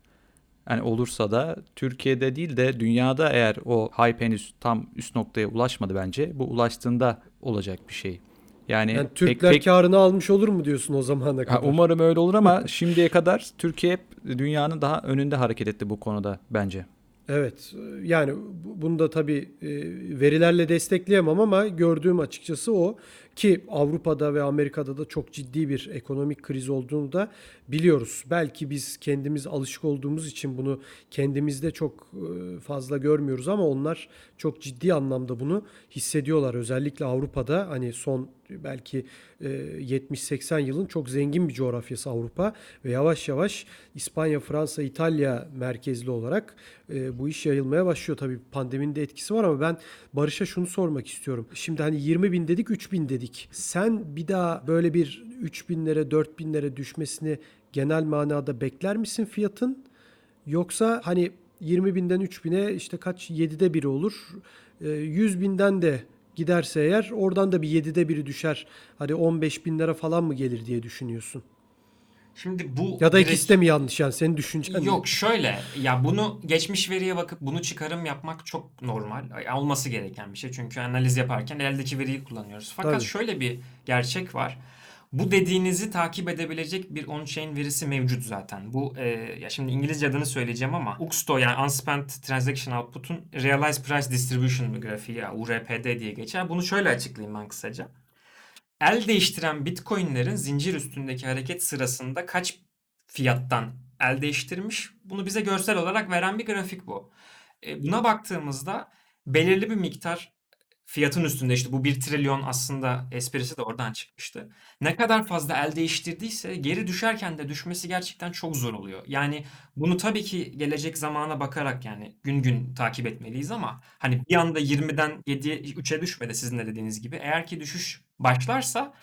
yani olursa da Türkiye'de değil de dünyada eğer o hype henüz tam üst noktaya ulaşmadı bence. Bu ulaştığında olacak bir şey. Yani, Yani pek- Türkler pek- karını almış olur mu diyorsun o zamana kadar? umarım öyle olur ama şimdiye kadar Türkiye hep dünyanın daha önünde hareket etti bu konuda bence. Evet. Yani bu- bunu da tabii e, verilerle destekleyemem ama gördüğüm açıkçası o ki Avrupa'da ve Amerika'da da çok ciddi bir ekonomik kriz olduğunu da biliyoruz. Belki biz kendimiz alışık olduğumuz için bunu kendimizde çok e, fazla görmüyoruz ama onlar çok ciddi anlamda bunu hissediyorlar. Özellikle Avrupa'da hani son belki e, 70-80 yılın çok zengin bir coğrafyası Avrupa ve yavaş yavaş İspanya, Fransa, İtalya merkezli olarak e, bu iş yayılmaya başlıyor. Tabii pandeminin de etkisi var ama ben Barış'a şunu sormak istiyorum. Şimdi hani 20 bin dedik 3 bin dedik. Sen bir daha böyle bir 3 binlere 4 binlere düşmesini genel manada bekler misin fiyatın? Yoksa hani 20 binden 3 bine işte kaç 7'de biri olur. E, 100 binden de giderse eğer oradan da bir 7'de biri düşer. Hadi 15 bin lira falan mı gelir diye düşünüyorsun? Şimdi bu Ya da direkt- ikisi de mi yanlış yani senin düşüncen? Yok şöyle ya bunu geçmiş veriye bakıp bunu çıkarım yapmak çok normal. Olması gereken bir şey. Çünkü analiz yaparken eldeki veriyi kullanıyoruz. Fakat Tabii. şöyle bir gerçek var. Bu dediğinizi takip edebilecek bir on-chain verisi mevcut zaten. Bu e, ya şimdi İngilizce adını söyleyeceğim ama UXTO yani Unspent Transaction Output'un Realized Price Distribution grafiği ya URPD diye geçer. Bunu şöyle açıklayayım ben kısaca. El değiştiren Bitcoin'lerin zincir üstündeki hareket sırasında kaç fiyattan el değiştirmiş. Bunu bize görsel olarak veren bir grafik bu. E, buna baktığımızda belirli bir miktar fiyatın üstünde işte bu 1 trilyon aslında esprisi de oradan çıkmıştı. Ne kadar fazla el değiştirdiyse geri düşerken de düşmesi gerçekten çok zor oluyor. Yani bunu tabii ki gelecek zamana bakarak yani gün gün takip etmeliyiz ama hani bir anda 20'den 7'ye 3'e düşmedi sizin de dediğiniz gibi. Eğer ki düşüş başlarsa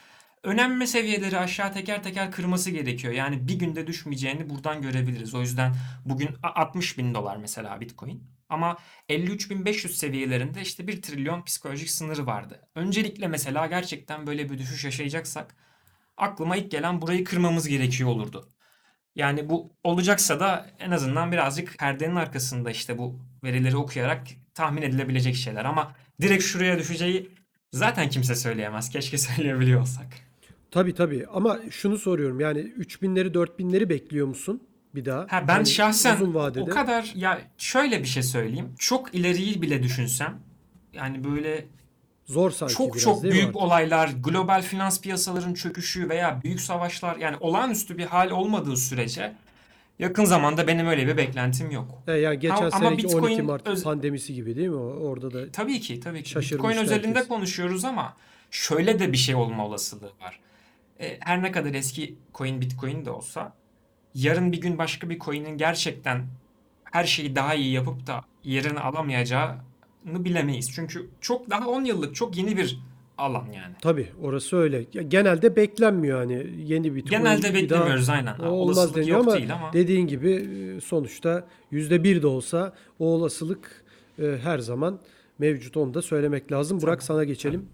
önemli seviyeleri aşağı teker teker kırması gerekiyor. Yani bir günde düşmeyeceğini buradan görebiliriz. O yüzden bugün a- 60 bin dolar mesela Bitcoin. Ama 53.500 seviyelerinde işte 1 trilyon psikolojik sınırı vardı. Öncelikle mesela gerçekten böyle bir düşüş yaşayacaksak aklıma ilk gelen burayı kırmamız gerekiyor olurdu. Yani bu olacaksa da en azından birazcık perdenin arkasında işte bu verileri okuyarak tahmin edilebilecek şeyler. Ama direkt şuraya düşeceği zaten kimse söyleyemez. Keşke söyleyebiliyor olsak. Tabii tabii ama şunu soruyorum yani 3000'leri 4000'leri bekliyor musun bir daha? Ha ben Hani şahsen uzun vadede. o kadar ya şöyle bir şey söyleyeyim. Çok ileriyi bile düşünsem yani böyle Zor sanki çok biraz çok büyük olaylar, global finans piyasaların çöküşü veya büyük savaşlar yani olağanüstü bir hal olmadığı sürece yakın zamanda benim öyle bir beklentim yok. E, yani geçen Ama seneki Bitcoin 12 Mart öz- pandemisi gibi değil mi? Orada da Tabii ki tabii ki. Bitcoin özelinde herkes. konuşuyoruz ama şöyle de bir şey olma olasılığı var. E, her ne kadar eski coin Bitcoin de olsa yarın bir gün başka bir coin'in gerçekten her şeyi daha iyi yapıp da yerini alamayacağını bilemeyiz. Çünkü çok daha 10 yıllık çok yeni bir alan yani. tabii orası öyle. Ya, genelde beklenmiyor hani yeni Bitcoin Genelde bir daha beklemiyoruz aynen. Ha, olmaz Olasılık deniyor yok ama değil ama. dediğin gibi e, sonuçta %1 de olsa o olasılık e, her zaman mevcut onu da söylemek lazım. Burak sana geçelim.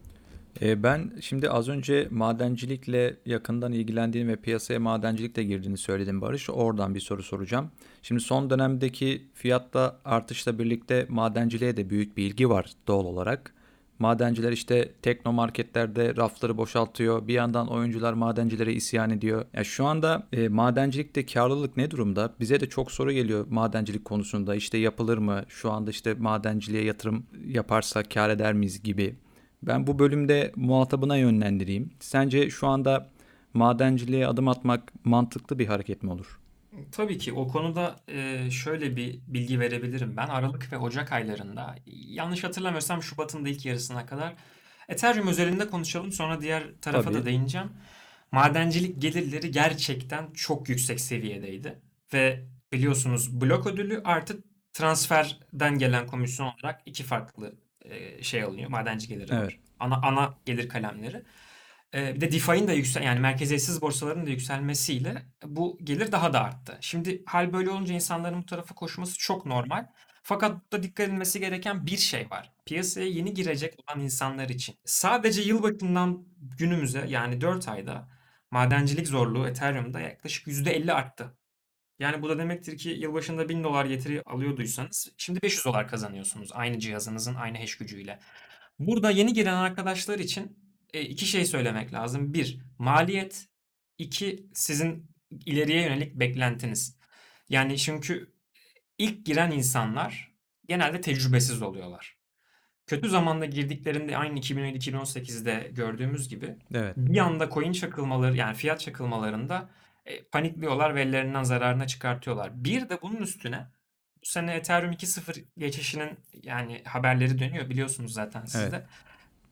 E, ben şimdi az önce madencilikle yakından ilgilendiğini ve piyasaya madencilikle girdiğini söyledim Barış. Oradan bir soru soracağım. Şimdi son dönemdeki fiyatta artışla birlikte madenciliğe de büyük bir ilgi var doğal olarak. Madenciler işte teknomarketlerde rafları boşaltıyor. Bir yandan oyuncular madencilere isyan ediyor. Ya şu anda e, madencilikte karlılık ne durumda? Bize de çok soru geliyor madencilik konusunda. İşte yapılır mı? Şu anda işte madenciliğe yatırım yaparsak kar eder miyiz gibi. Ben bu bölümde muhatabına yönlendireyim. Sence şu anda madenciliğe adım atmak mantıklı bir hareket mi olur? Tabii ki o konuda şöyle bir bilgi verebilirim ben. Aralık ve Ocak aylarında yanlış hatırlamıyorsam Şubat'ın da ilk yarısına kadar Ethereum özelinde konuşalım sonra diğer tarafa da Tabii. değineceğim. Madencilik gelirleri gerçekten çok yüksek seviyedeydi. Ve biliyorsunuz blok ödülü artı transferden gelen komisyon olarak iki farklı şey alınıyor. Madenci geliri Evet. var. Ana, ana gelir kalemleri. Bir de DeFi'nin de yüksel yani merkeziyetsiz borsaların da yükselmesiyle bu gelir daha da arttı. Şimdi hal böyle olunca insanların bu tarafa koşması çok normal. Fakat burada dikkat edilmesi gereken bir şey var. Piyasaya yeni girecek olan insanlar için. Sadece yılbaşından günümüze yani 4 ayda madencilik zorluğu Ethereum'da yaklaşık %50 arttı. Yani bu da demektir ki yılbaşında 1000 dolar getiri alıyorduysanız şimdi 500 dolar kazanıyorsunuz aynı cihazınızın aynı hash gücüyle. Burada yeni giren arkadaşlar için iki şey söylemek lazım. Bir, maliyet. iki sizin ileriye yönelik beklentiniz. Yani çünkü ilk giren insanlar genelde tecrübesiz oluyorlar. Kötü zamanda girdiklerinde aynı 2017-2018'de gördüğümüz gibi Evet. bir anda coin çakılmaları yani fiyat çakılmalarında e, panikliyorlar ve ellerinden zararına çıkartıyorlar. Bir de bunun üstüne bu sene Ethereum 2.0 geçişinin yani haberleri dönüyor biliyorsunuz zaten siz Evet.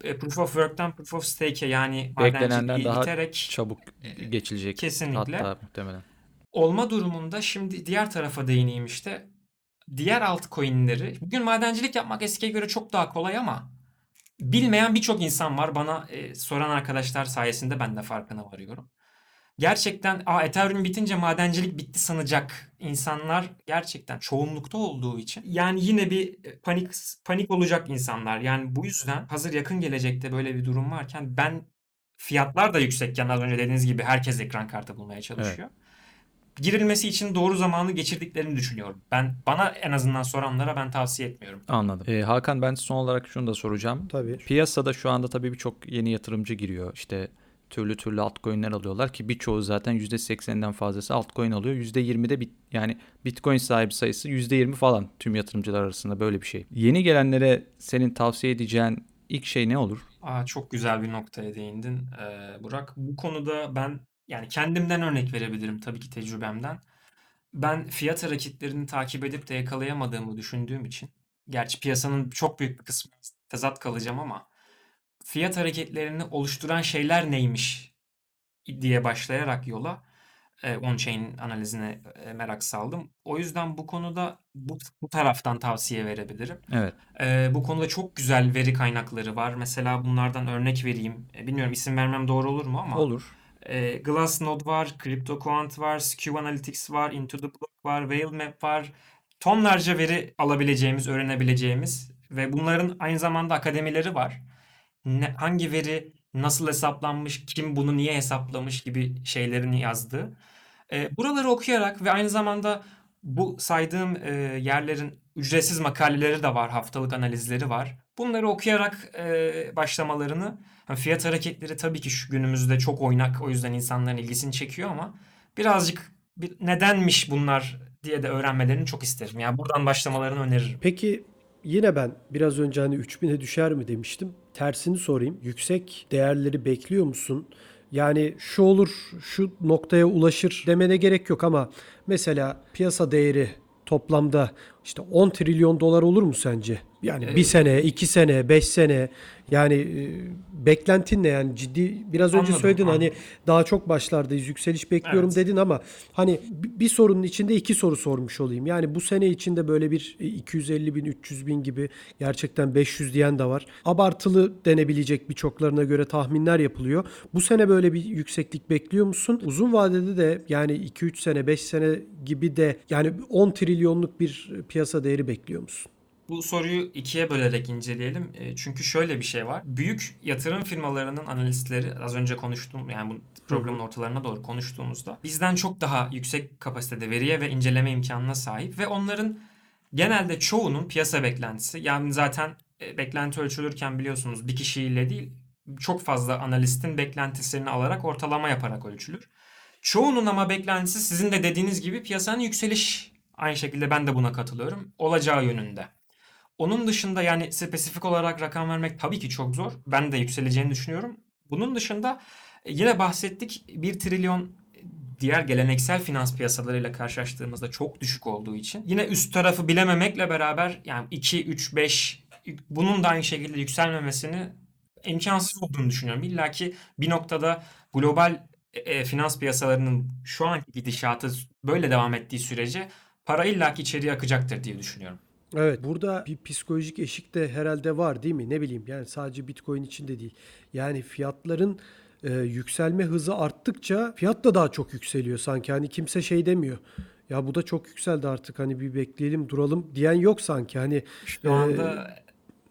E, Proof of Work'tan Proof of Stake'e yani Beklenenden madenciliği daha iterek Çabuk e, geçilecek kesinlikle. hatta muhtemelen. olma durumunda şimdi diğer tarafa değineyim işte. Diğer altcoin'leri bugün madencilik yapmak eskiye göre çok daha kolay ama bilmeyen birçok insan var. Bana e, soran arkadaşlar sayesinde ben de farkına varıyorum. Gerçekten Aa, Ethereum bitince madencilik bitti sanacak insanlar gerçekten çoğunlukta olduğu için yani yine bir e, panik panik olacak insanlar. Yani bu yüzden hazır yakın gelecekte böyle bir durum varken ben fiyatlar da yüksekken az önce dediğiniz gibi herkes ekran kartı bulmaya çalışıyor. Girilmesi için doğru zamanı geçirdiklerini düşünüyorum. Ben bana en azından soranlara ben tavsiye etmiyorum. Anladım. Ee, Hakan ben son olarak şunu da soracağım. Tabii. Piyasada şu anda tabii birçok yeni yatırımcı giriyor. İşte türlü türlü altcoin'ler alıyorlar ki birçoğu zaten %80'den fazlası altcoin alıyor. %20'de bit, yani bitcoin sahibi sayısı %20 falan tüm yatırımcılar arasında böyle bir şey. Yeni gelenlere senin tavsiye edeceğin ilk şey ne olur? Aa, çok güzel bir noktaya değindin ee, Burak. Bu konuda ben yani kendimden örnek verebilirim tabii ki tecrübemden. Ben fiyat hareketlerini takip edip de yakalayamadığımı düşündüğüm için, gerçi piyasanın çok büyük bir kısmı tezat kalacağım ama fiyat hareketlerini oluşturan şeyler neymiş diye başlayarak yola e, on-chain analizine e, merak saldım. O yüzden bu konuda bu, bu taraftan tavsiye verebilirim. Evet. Ee, bu konuda çok güzel veri kaynakları var. Mesela bunlardan örnek vereyim. E, Bilmiyorum isim vermem doğru olur mu ama. Olur. E, Glassnode var, CryptoQuant var, Skew Analytics var, Into the Block var, Whalemap var. Tonlarca veri alabileceğimiz, öğrenebileceğimiz ve bunların aynı zamanda akademileri var. Ne, hangi veri nasıl hesaplanmış, kim bunu niye hesaplamış gibi şeylerini yazdığı. E, buraları okuyarak ve aynı zamanda bu saydığım e, yerlerin ücretsiz makaleleri de var, haftalık analizleri var. Bunları okuyarak e, başlamalarını, hani fiyat hareketleri tabii ki şu günümüzde çok oynak, o yüzden insanların ilgisini çekiyor ama birazcık bir, nedenmiş bunlar diye de öğrenmelerini çok isterim. Yani buradan başlamalarını öneririm. Peki yine ben biraz önce hani 3000'e düşer mi demiştim. Tersini sorayım. Yüksek değerleri bekliyor musun? Yani şu olur, şu noktaya ulaşır demene gerek yok ama mesela piyasa değeri toplamda işte 10 trilyon dolar olur mu sence? Yani bir sene, iki sene, beş sene yani e, beklentin ne yani ciddi biraz önce Anladım, söyledin anladım. hani daha çok başlardayız yükseliş bekliyorum Evet. dedin ama hani bi- bir sorunun içinde iki soru sormuş olayım. Yani bu sene içinde böyle bir e, 250 bin 300 bin gibi gerçekten 500 diyen de var. Abartılı denebilecek birçoklarına göre tahminler yapılıyor. Bu sene böyle bir yükseklik bekliyor musun? Uzun vadede de yani 2-3 sene 5 sene gibi de yani 10 trilyonluk bir piyasa değeri bekliyor musun? Bu soruyu ikiye bölerek inceleyelim. E, Çünkü şöyle bir şey var. Büyük yatırım firmalarının analistleri az önce konuştuğum yani bu programın ortalarına doğru konuştuğumuzda bizden çok daha yüksek kapasitede veriye ve inceleme imkanına sahip ve onların genelde çoğunun piyasa beklentisi yani zaten e, beklenti ölçülürken biliyorsunuz bir kişiyle değil çok fazla analistin beklentisini alarak ortalama yaparak ölçülür. Çoğunun ama beklentisi sizin de dediğiniz gibi piyasanın yükseliş aynı şekilde ben de buna katılıyorum olacağı yönünde. Onun dışında yani spesifik olarak rakam vermek tabii ki çok zor. Ben de yükseleceğini düşünüyorum. Bunun dışında e, yine bahsettik 1 trilyon diğer geleneksel finans piyasalarıyla karşılaştığımızda çok düşük olduğu için yine üst tarafı bilememekle beraber yani 2 3 5 bunun da aynı şekilde yükselmemesini imkansız olduğunu düşünüyorum. İlla ki bir noktada global e, e, finans piyasalarının şu anki gidişatı böyle devam ettiği sürece para illaki içeriye akacaktır diye düşünüyorum. Evet, burada bir psikolojik eşik de herhalde var değil mi? Ne bileyim yani sadece Bitcoin için de değil. Yani fiyatların e, yükselme hızı arttıkça fiyat da daha çok yükseliyor sanki. Hani kimse şey demiyor. Ya bu da çok yükseldi artık hani bir bekleyelim duralım diyen yok sanki. Hani Şu e, anda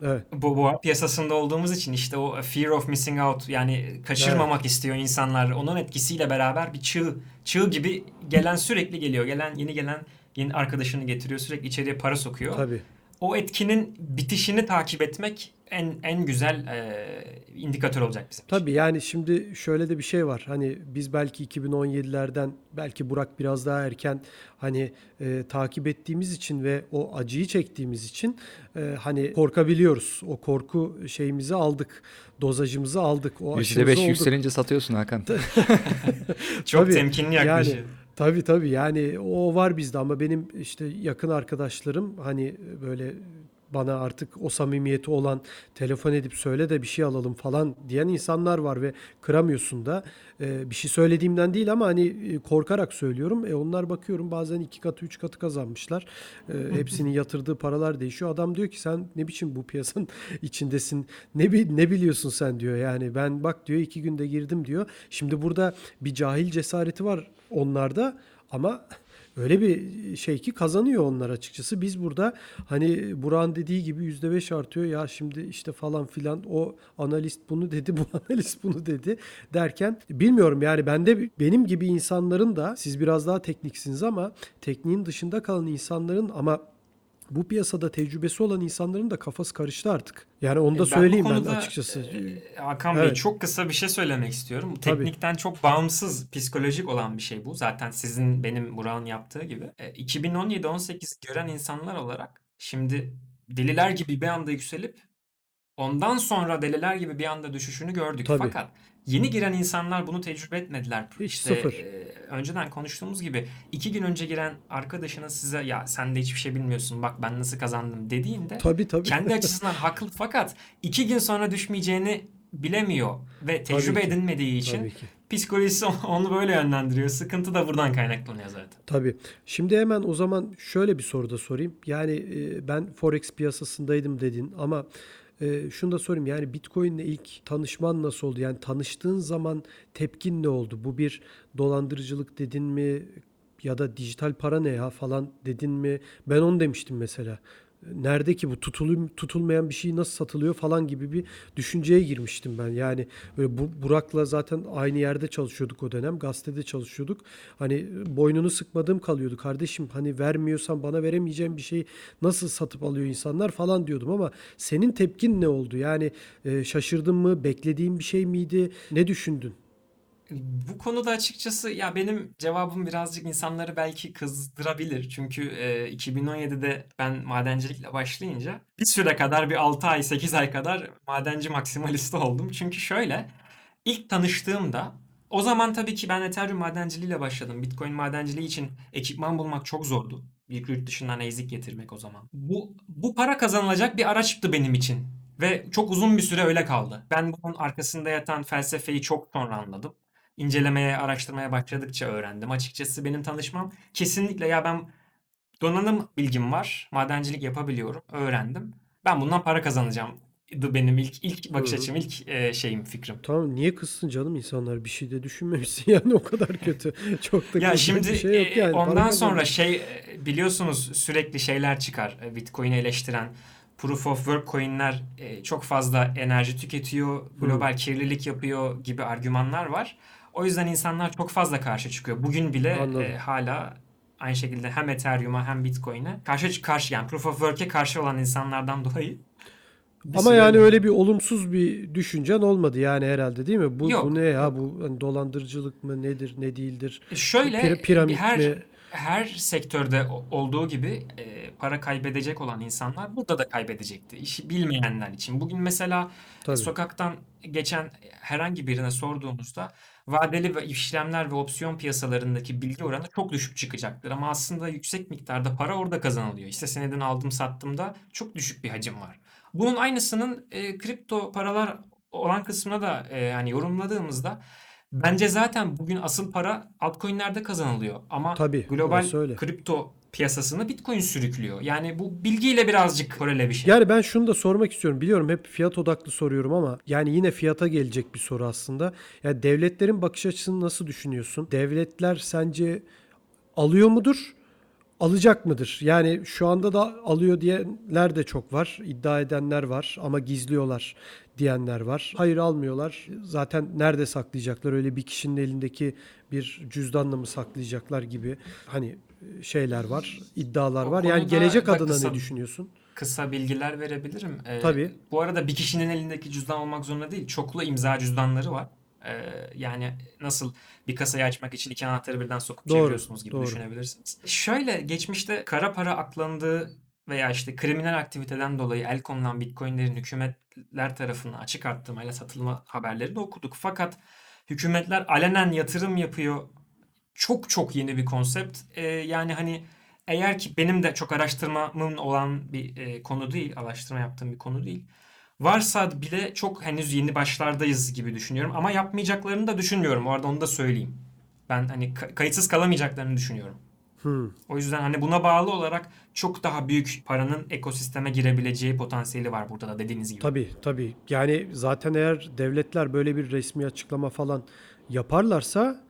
evet. bu boğa piyasasında olduğumuz için işte o fear of missing out yani kaçırmamak istiyor insanlar. Onun etkisiyle beraber bir çığ, çığ gibi gelen sürekli geliyor. Gelen yeni gelen yeni arkadaşını getiriyor. Sürekli içeriye para sokuyor. Tabii. O etkinin bitişini takip etmek en en güzel e, indikatör olacak bizim için. Tabii yani şimdi şöyle de bir şey var. Hani biz belki 2017'lerden belki Burak biraz daha erken hani e, takip ettiğimiz için ve o acıyı çektiğimiz için e, hani korkabiliyoruz. O korku şeyimizi aldık. Dozajımızı aldık. O aşımızı %5 olduk. yükselince satıyorsun Hakan. Çok Tabii, temkinli yani yaklaşıyor. Tabii tabii. Yani o var bizde ama benim işte yakın arkadaşlarım hani böyle bana artık o samimiyeti olan telefon edip söyle de bir şey alalım falan diyen insanlar var ve kıramıyorsun da Ee, bir şey söylediğimden değil ama hani e, korkarak söylüyorum. E onlar bakıyorum bazen iki katı üç katı kazanmışlar. Ee, hepsinin yatırdığı paralar değişiyor. Adam diyor ki sen ne biçim bu piyasanın içindesin ne bi- ne biliyorsun sen diyor yani ben bak diyor iki günde girdim diyor. Şimdi burada bir cahil cesareti var onlarda ama öyle bir şey ki kazanıyor onlar açıkçası. Biz burada hani Burak'ın dediği gibi yüzde beş artıyor. Ya şimdi işte falan filan o analist bunu dedi, bu analist bunu dedi derken bilmiyorum yani ben de benim gibi insanların da siz biraz daha tekniksiniz ama tekniğin dışında kalan insanların ama bu piyasada tecrübesi olan insanların da kafası karıştı artık. Yani onu da E, ben bu söyleyeyim ben açıkçası. e, Hakan Bey Evet. çok kısa bir şey söylemek istiyorum. Tabii. Teknikten çok bağımsız psikolojik olan bir şey bu. Zaten sizin benim Burak'ın yaptığı gibi. E, 2017-18 gören insanlar olarak şimdi deliler gibi bir anda yükselip ondan sonra deliler gibi bir anda düşüşünü gördük. Tabii. Fakat yeni giren insanlar bunu tecrübe etmediler. Hiç İşte, sıfır. e, önceden konuştuğumuz gibi iki gün önce giren arkadaşınız size ya sen de hiçbir şey bilmiyorsun bak ben nasıl kazandım dediğinde Tabii tabii. kendi açısından haklı fakat iki gün sonra düşmeyeceğini bilemiyor ve tecrübe edinmediği için psikolojisi onu böyle yönlendiriyor. Sıkıntı da buradan kaynaklanıyor zaten. Tabii. Şimdi hemen o zaman şöyle bir soru da sorayım. Yani e, ben Forex piyasasındaydım dedin ama e, şunu da sorayım. Yani Bitcoin'le ilk tanışman nasıl oldu? Yani tanıştığın zaman tepkin ne oldu? Bu bir dolandırıcılık dedin mi? Ya da dijital para ne ya falan dedin mi? Ben onu demiştim mesela. Nerede ki bu tutulum tutulmayan bir şey nasıl satılıyor falan gibi bir düşünceye girmiştim ben. Yani böyle bu, Burak'la zaten aynı yerde çalışıyorduk o dönem. Gazetede çalışıyorduk. Hani boynunu sıkmadığım kalıyordu. Kardeşim hani vermiyorsan bana veremeyeceğim bir şey nasıl satıp alıyor insanlar falan diyordum ama senin tepkin ne oldu? Yani e, şaşırdın mı? Beklediğin bir şey miydi? Ne düşündün? Bu konuda açıkçası ya benim cevabım birazcık insanları belki kızdırabilir. Çünkü e, 2017'de ben madencilikle başlayınca bir süre kadar bir 6 ay 8 ay kadar madenci maksimalisti oldum. Çünkü şöyle ilk tanıştığımda o zaman tabii ki ben Ethereum madenciliğiyle başladım. Bitcoin madenciliği için ekipman bulmak çok zordu. Bir yurt dışından ezik getirmek o zaman. Bu, bu para kazanılacak bir araçtı benim için. Ve çok uzun bir süre öyle kaldı. Ben bunun arkasında yatan felsefeyi çok sonra anladım incelemeye, araştırmaya başladıkça öğrendim. Açıkçası benim tanışmam kesinlikle ya ben donanım bilgim var, madencilik yapabiliyorum, öğrendim. Ben bundan para kazanacağım. Benim ilk ilk bakış Hı hı. açım, ilk e, şeyim, fikrim. Tamam niye kızsın canım insanlar bir şey de düşünmemişsin yani o kadar kötü. Çok da Ya şimdi bir şey yok e, yani. Ondan sonra şey e, biliyorsunuz sürekli şeyler çıkar. E, Bitcoin'i eleştiren Proof of Work coin'ler e, çok fazla enerji tüketiyor, global kirlilik yapıyor gibi argümanlar var. O yüzden insanlar çok fazla karşı çıkıyor. Bugün bile Anladım. e, hala aynı şekilde hem Ethereum'a hem Bitcoin'e karşı karşı yani Proof of Work'e karşı olan insanlardan dolayı bir Ama yani öyle bir olumsuz bir düşüncen olmadı yani herhalde değil mi? Bu, Yok, bu ne ya? Bu hani dolandırıcılık mı nedir, ne değildir? Şöyle Pir- piramit her mi? her sektörde olduğu gibi e, para kaybedecek olan insanlar burada da kaybedecekti. İşi bilmeyenler için. Bugün mesela Tabii. sokaktan geçen herhangi birine sorduğunuzda vadeli ve işlemler ve opsiyon piyasalarındaki bilgi oranı çok düşük çıkacaktır. Ama aslında yüksek miktarda para orada kazanılıyor. İşte senedini aldım sattığımda çok düşük bir hacim var. Bunun aynısının e, kripto paralar olan kısmına da e, yani yorumladığımızda bence zaten bugün asıl para altcoin'lerde kazanılıyor. Ama Tabii, global kripto piyasasını Bitcoin sürüklüyor. Yani bu bilgiyle birazcık korele bir şey. Yani ben şunu da sormak istiyorum. Biliyorum hep fiyat odaklı soruyorum ama yani yine fiyata gelecek bir soru aslında. Yani devletlerin bakış açısını nasıl düşünüyorsun? Devletler sence alıyor mudur? Alacak mıdır? Yani şu anda da alıyor diyenler de çok var. İddia edenler var ama gizliyorlar diyenler var. Hayır almıyorlar. Zaten nerede saklayacaklar? Öyle bir kişinin elindeki bir cüzdanla mı saklayacaklar gibi hani şeyler var, iddialar O var. Yani gelecek adına kısa- ne düşünüyorsun? kısa bilgiler verebilirim. Ee, Tabii. Bu arada bir kişinin elindeki cüzdan olmak zorunda değil. Çoklu imza cüzdanları var. Ee, yani nasıl bir kasayı açmak için iki anahtarı birden sokup Doğru, çeviriyorsunuz gibi doğru. düşünebilirsiniz. Şöyle geçmişte kara para aklandığı veya işte kriminal aktiviteden dolayı el konulan bitcoinlerin hükümetler tarafından açık arttırmayla satılma haberleri de okuduk. Fakat hükümetler alenen yatırım yapıyor. Çok çok yeni bir konsept. Ee, yani hani eğer ki benim de çok araştırmamın olan bir e, konu değil, araştırma yaptığım bir konu değil. Varsa bile çok henüz yeni başlardayız gibi düşünüyorum. Ama yapmayacaklarını da düşünmüyorum. O arada onu da söyleyeyim. Ben hani ka- kayıtsız kalamayacaklarını düşünüyorum. Hmm. O yüzden hani buna bağlı olarak çok daha büyük paranın ekosisteme girebileceği potansiyeli var burada da dediğiniz gibi. Tabii tabii. Yani zaten eğer devletler böyle bir resmi açıklama falan yaparlarsa e,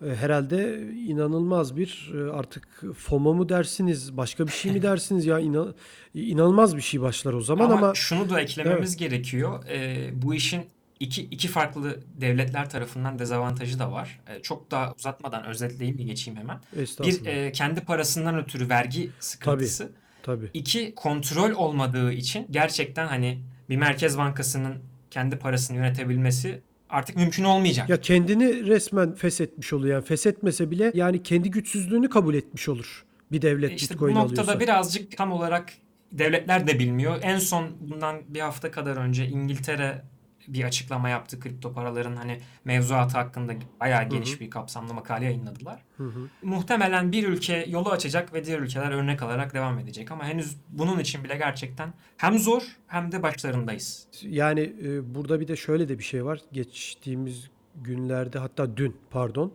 herhalde inanılmaz bir e, artık FOMO mu dersiniz, başka bir şey mi dersiniz ya inan, inanılmaz bir şey başlar o zaman ama, ama, şunu da eklememiz gerekiyor. Ee, bu işin iki, iki farklı devletler tarafından dezavantajı da var. Ee, çok daha uzatmadan özetleyeyim bir geçeyim hemen. Bir e, kendi parasından ötürü vergi sıkıntısı. tabii. İki kontrol olmadığı için gerçekten hani bir merkez bankasının kendi parasını yönetebilmesi artık mümkün olmayacak. Ya kendini resmen feshetmiş oluyor. Yani feshetmese bile yani kendi güçsüzlüğünü kabul etmiş olur. Bir devlet E İşte Bitcoin bu noktada alıyorsa. birazcık tam olarak devletler de bilmiyor. En son bundan bir hafta kadar önce İngiltere bir açıklama yaptı kripto paraların hani mevzuatı hakkında bayağı geniş bir kapsamlı makale yayınladılar. Hı hı. Muhtemelen bir ülke yolu açacak ve diğer ülkeler örnek alarak devam edecek ama henüz bunun için bile gerçekten hem zor hem de başlarındayız. Yani e, burada bir de şöyle de bir şey var. Geçtiğimiz günlerde hatta dün pardon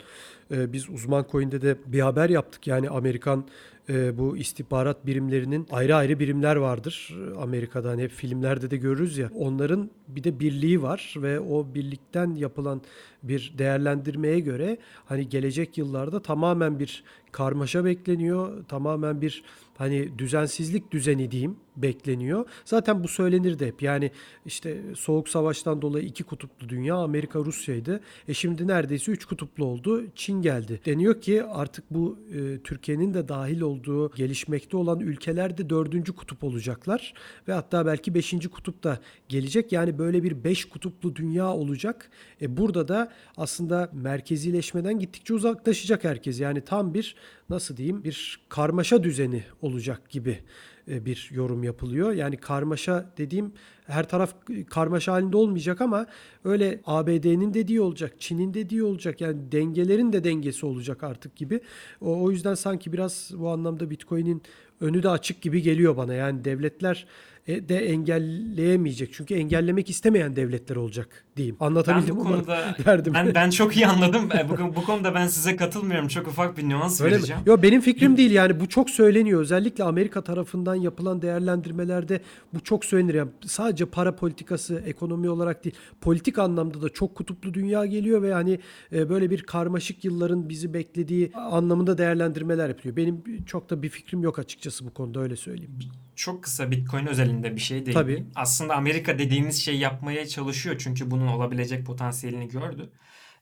e, biz uzman coin'de de bir haber yaptık. Yani Amerikan e, bu istihbarat birimlerinin ayrı ayrı birimler vardır. Amerika'da hani hep filmlerde de görürüz ya. Onların bir de birliği var ve o birlikten yapılan bir değerlendirmeye göre hani gelecek yıllarda tamamen bir karmaşa bekleniyor. Tamamen bir hani düzensizlik düzeni diyeyim bekleniyor. Zaten bu söylenir de hep. Yani işte soğuk savaştan dolayı iki kutuplu dünya Amerika Rusya'ydı. E şimdi neredeyse üç kutuplu oldu. Çin geldi. Deniyor ki artık bu e, Türkiye'nin de dahil olduğu gelişmekte olan ülkeler de dördüncü kutup olacaklar. Ve hatta belki beşinci kutup da gelecek. Yani böyle bir beş kutuplu dünya olacak. E burada da aslında merkezileşmeden gittikçe uzaklaşacak herkes. Yani tam bir nasıl diyeyim bir karmaşa düzeni olacak gibi e, bir yorum yapılıyor. Yani karmaşa dediğim her taraf karmaşa halinde olmayacak ama öyle ABD'nin dediği olacak, Çin'in dediği olacak. Yani dengelerin de dengesi olacak artık gibi. O, o yüzden sanki biraz bu anlamda Bitcoin'in önü de açık gibi geliyor bana. Yani devletler de engelleyemeyecek. Çünkü engellemek istemeyen devletler olacak diyeyim. Anlatabildim ben bu mi? konuda Derdim. ben, ben çok iyi anladım. E, Bu, bu konuda ben size katılmıyorum. Çok ufak bir nüans Öyle mi? vereceğim. Yo benim fikrim değil yani bu çok söyleniyor. Özellikle Amerika tarafından yapılan değerlendirmelerde bu çok söylenir. Yani sadece para politikası ekonomi olarak değil politik anlamda da çok kutuplu dünya geliyor ve hani e, böyle bir karmaşık yılların bizi beklediği anlamında değerlendirmeler yapılıyor. Benim çok da bir fikrim yok açıkçası bu konuda öyle söyleyeyim. Çok kısa Bitcoin özelinde bir şey değil. Tabii. Aslında Amerika dediğiniz şey yapmaya çalışıyor çünkü bunun olabilecek potansiyelini gördü.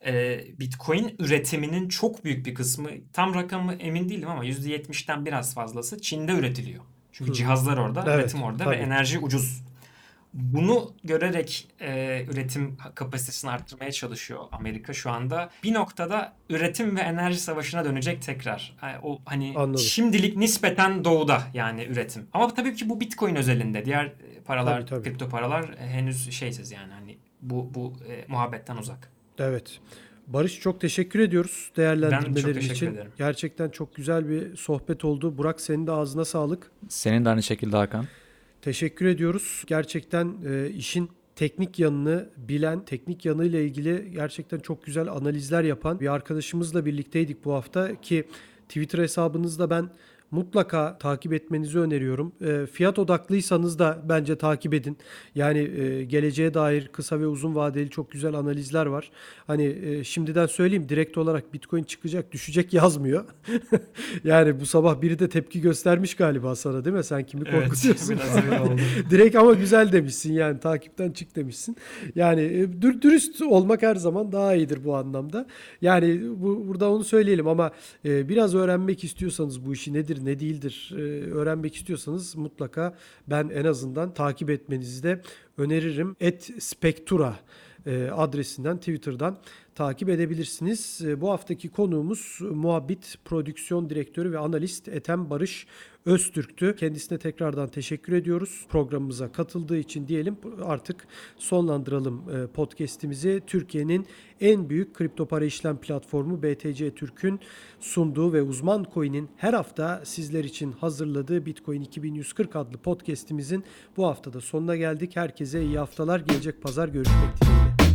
Ee, Bitcoin üretiminin çok büyük bir kısmı tam rakamı emin değilim ama %70'ten biraz fazlası Çin'de üretiliyor. Çünkü Hı. cihazlar orada, Evet, üretim orada tabii. ve enerji ucuz. Bunu görerek e, üretim kapasitesini arttırmaya çalışıyor Amerika şu anda. Bir noktada üretim ve enerji savaşına dönecek tekrar. Yani o hani Anladım. şimdilik nispeten doğuda yani üretim. Ama tabii ki bu Bitcoin özelinde. Diğer e, paralar, Tabii, tabii. kripto paralar e, henüz şeysiz yani hani bu bu e, muhabbetten uzak. Evet. Barış çok teşekkür ediyoruz değerlendirmelerin için. ederim. Gerçekten çok güzel bir sohbet oldu. Burak senin de ağzına sağlık. Senin de aynı şekilde Hakan. Teşekkür ediyoruz. Gerçekten e, işin teknik yanını bilen, teknik yanıyla ilgili gerçekten çok güzel analizler yapan bir arkadaşımızla birlikteydik bu hafta ki Twitter hesabınızda ben mutlaka takip etmenizi öneriyorum. E, fiyat odaklıysanız da bence takip edin. Yani e, geleceğe dair kısa ve uzun vadeli çok güzel analizler var. Hani e, şimdiden söyleyeyim direkt olarak Bitcoin çıkacak, düşecek yazmıyor. yani bu sabah biri de tepki göstermiş galiba sana değil mi? Sen kimi korkutuyorsun? oldu. Direkt ama güzel demişsin yani takipten çık demişsin. Yani e, dür- dürüst olmak her zaman daha iyidir bu anlamda. Yani bu burada onu söyleyelim ama e, biraz öğrenmek istiyorsanız bu işi nedir ne değildir e, öğrenmek istiyorsanız mutlaka ben en azından takip etmenizi de öneririm. Et Spektura e, adresinden Twitter'dan takip edebilirsiniz. E, Bu haftaki konuğumuz Muhabbit Prodüksiyon Direktörü ve Analist Ethem Barış Öztürk'tü. Kendisine tekrardan teşekkür ediyoruz. Programımıza katıldığı için diyelim artık sonlandıralım e, podcast'imizi. Türkiye'nin en büyük kripto para işlem platformu BTC Türk'ün sunduğu ve uzman coin'in her hafta sizler için hazırladığı Bitcoin 2140 adlı podcast'imizin bu haftada sonuna geldik. Herkese iyi haftalar. Gelecek pazar görüşmek dileğiyle.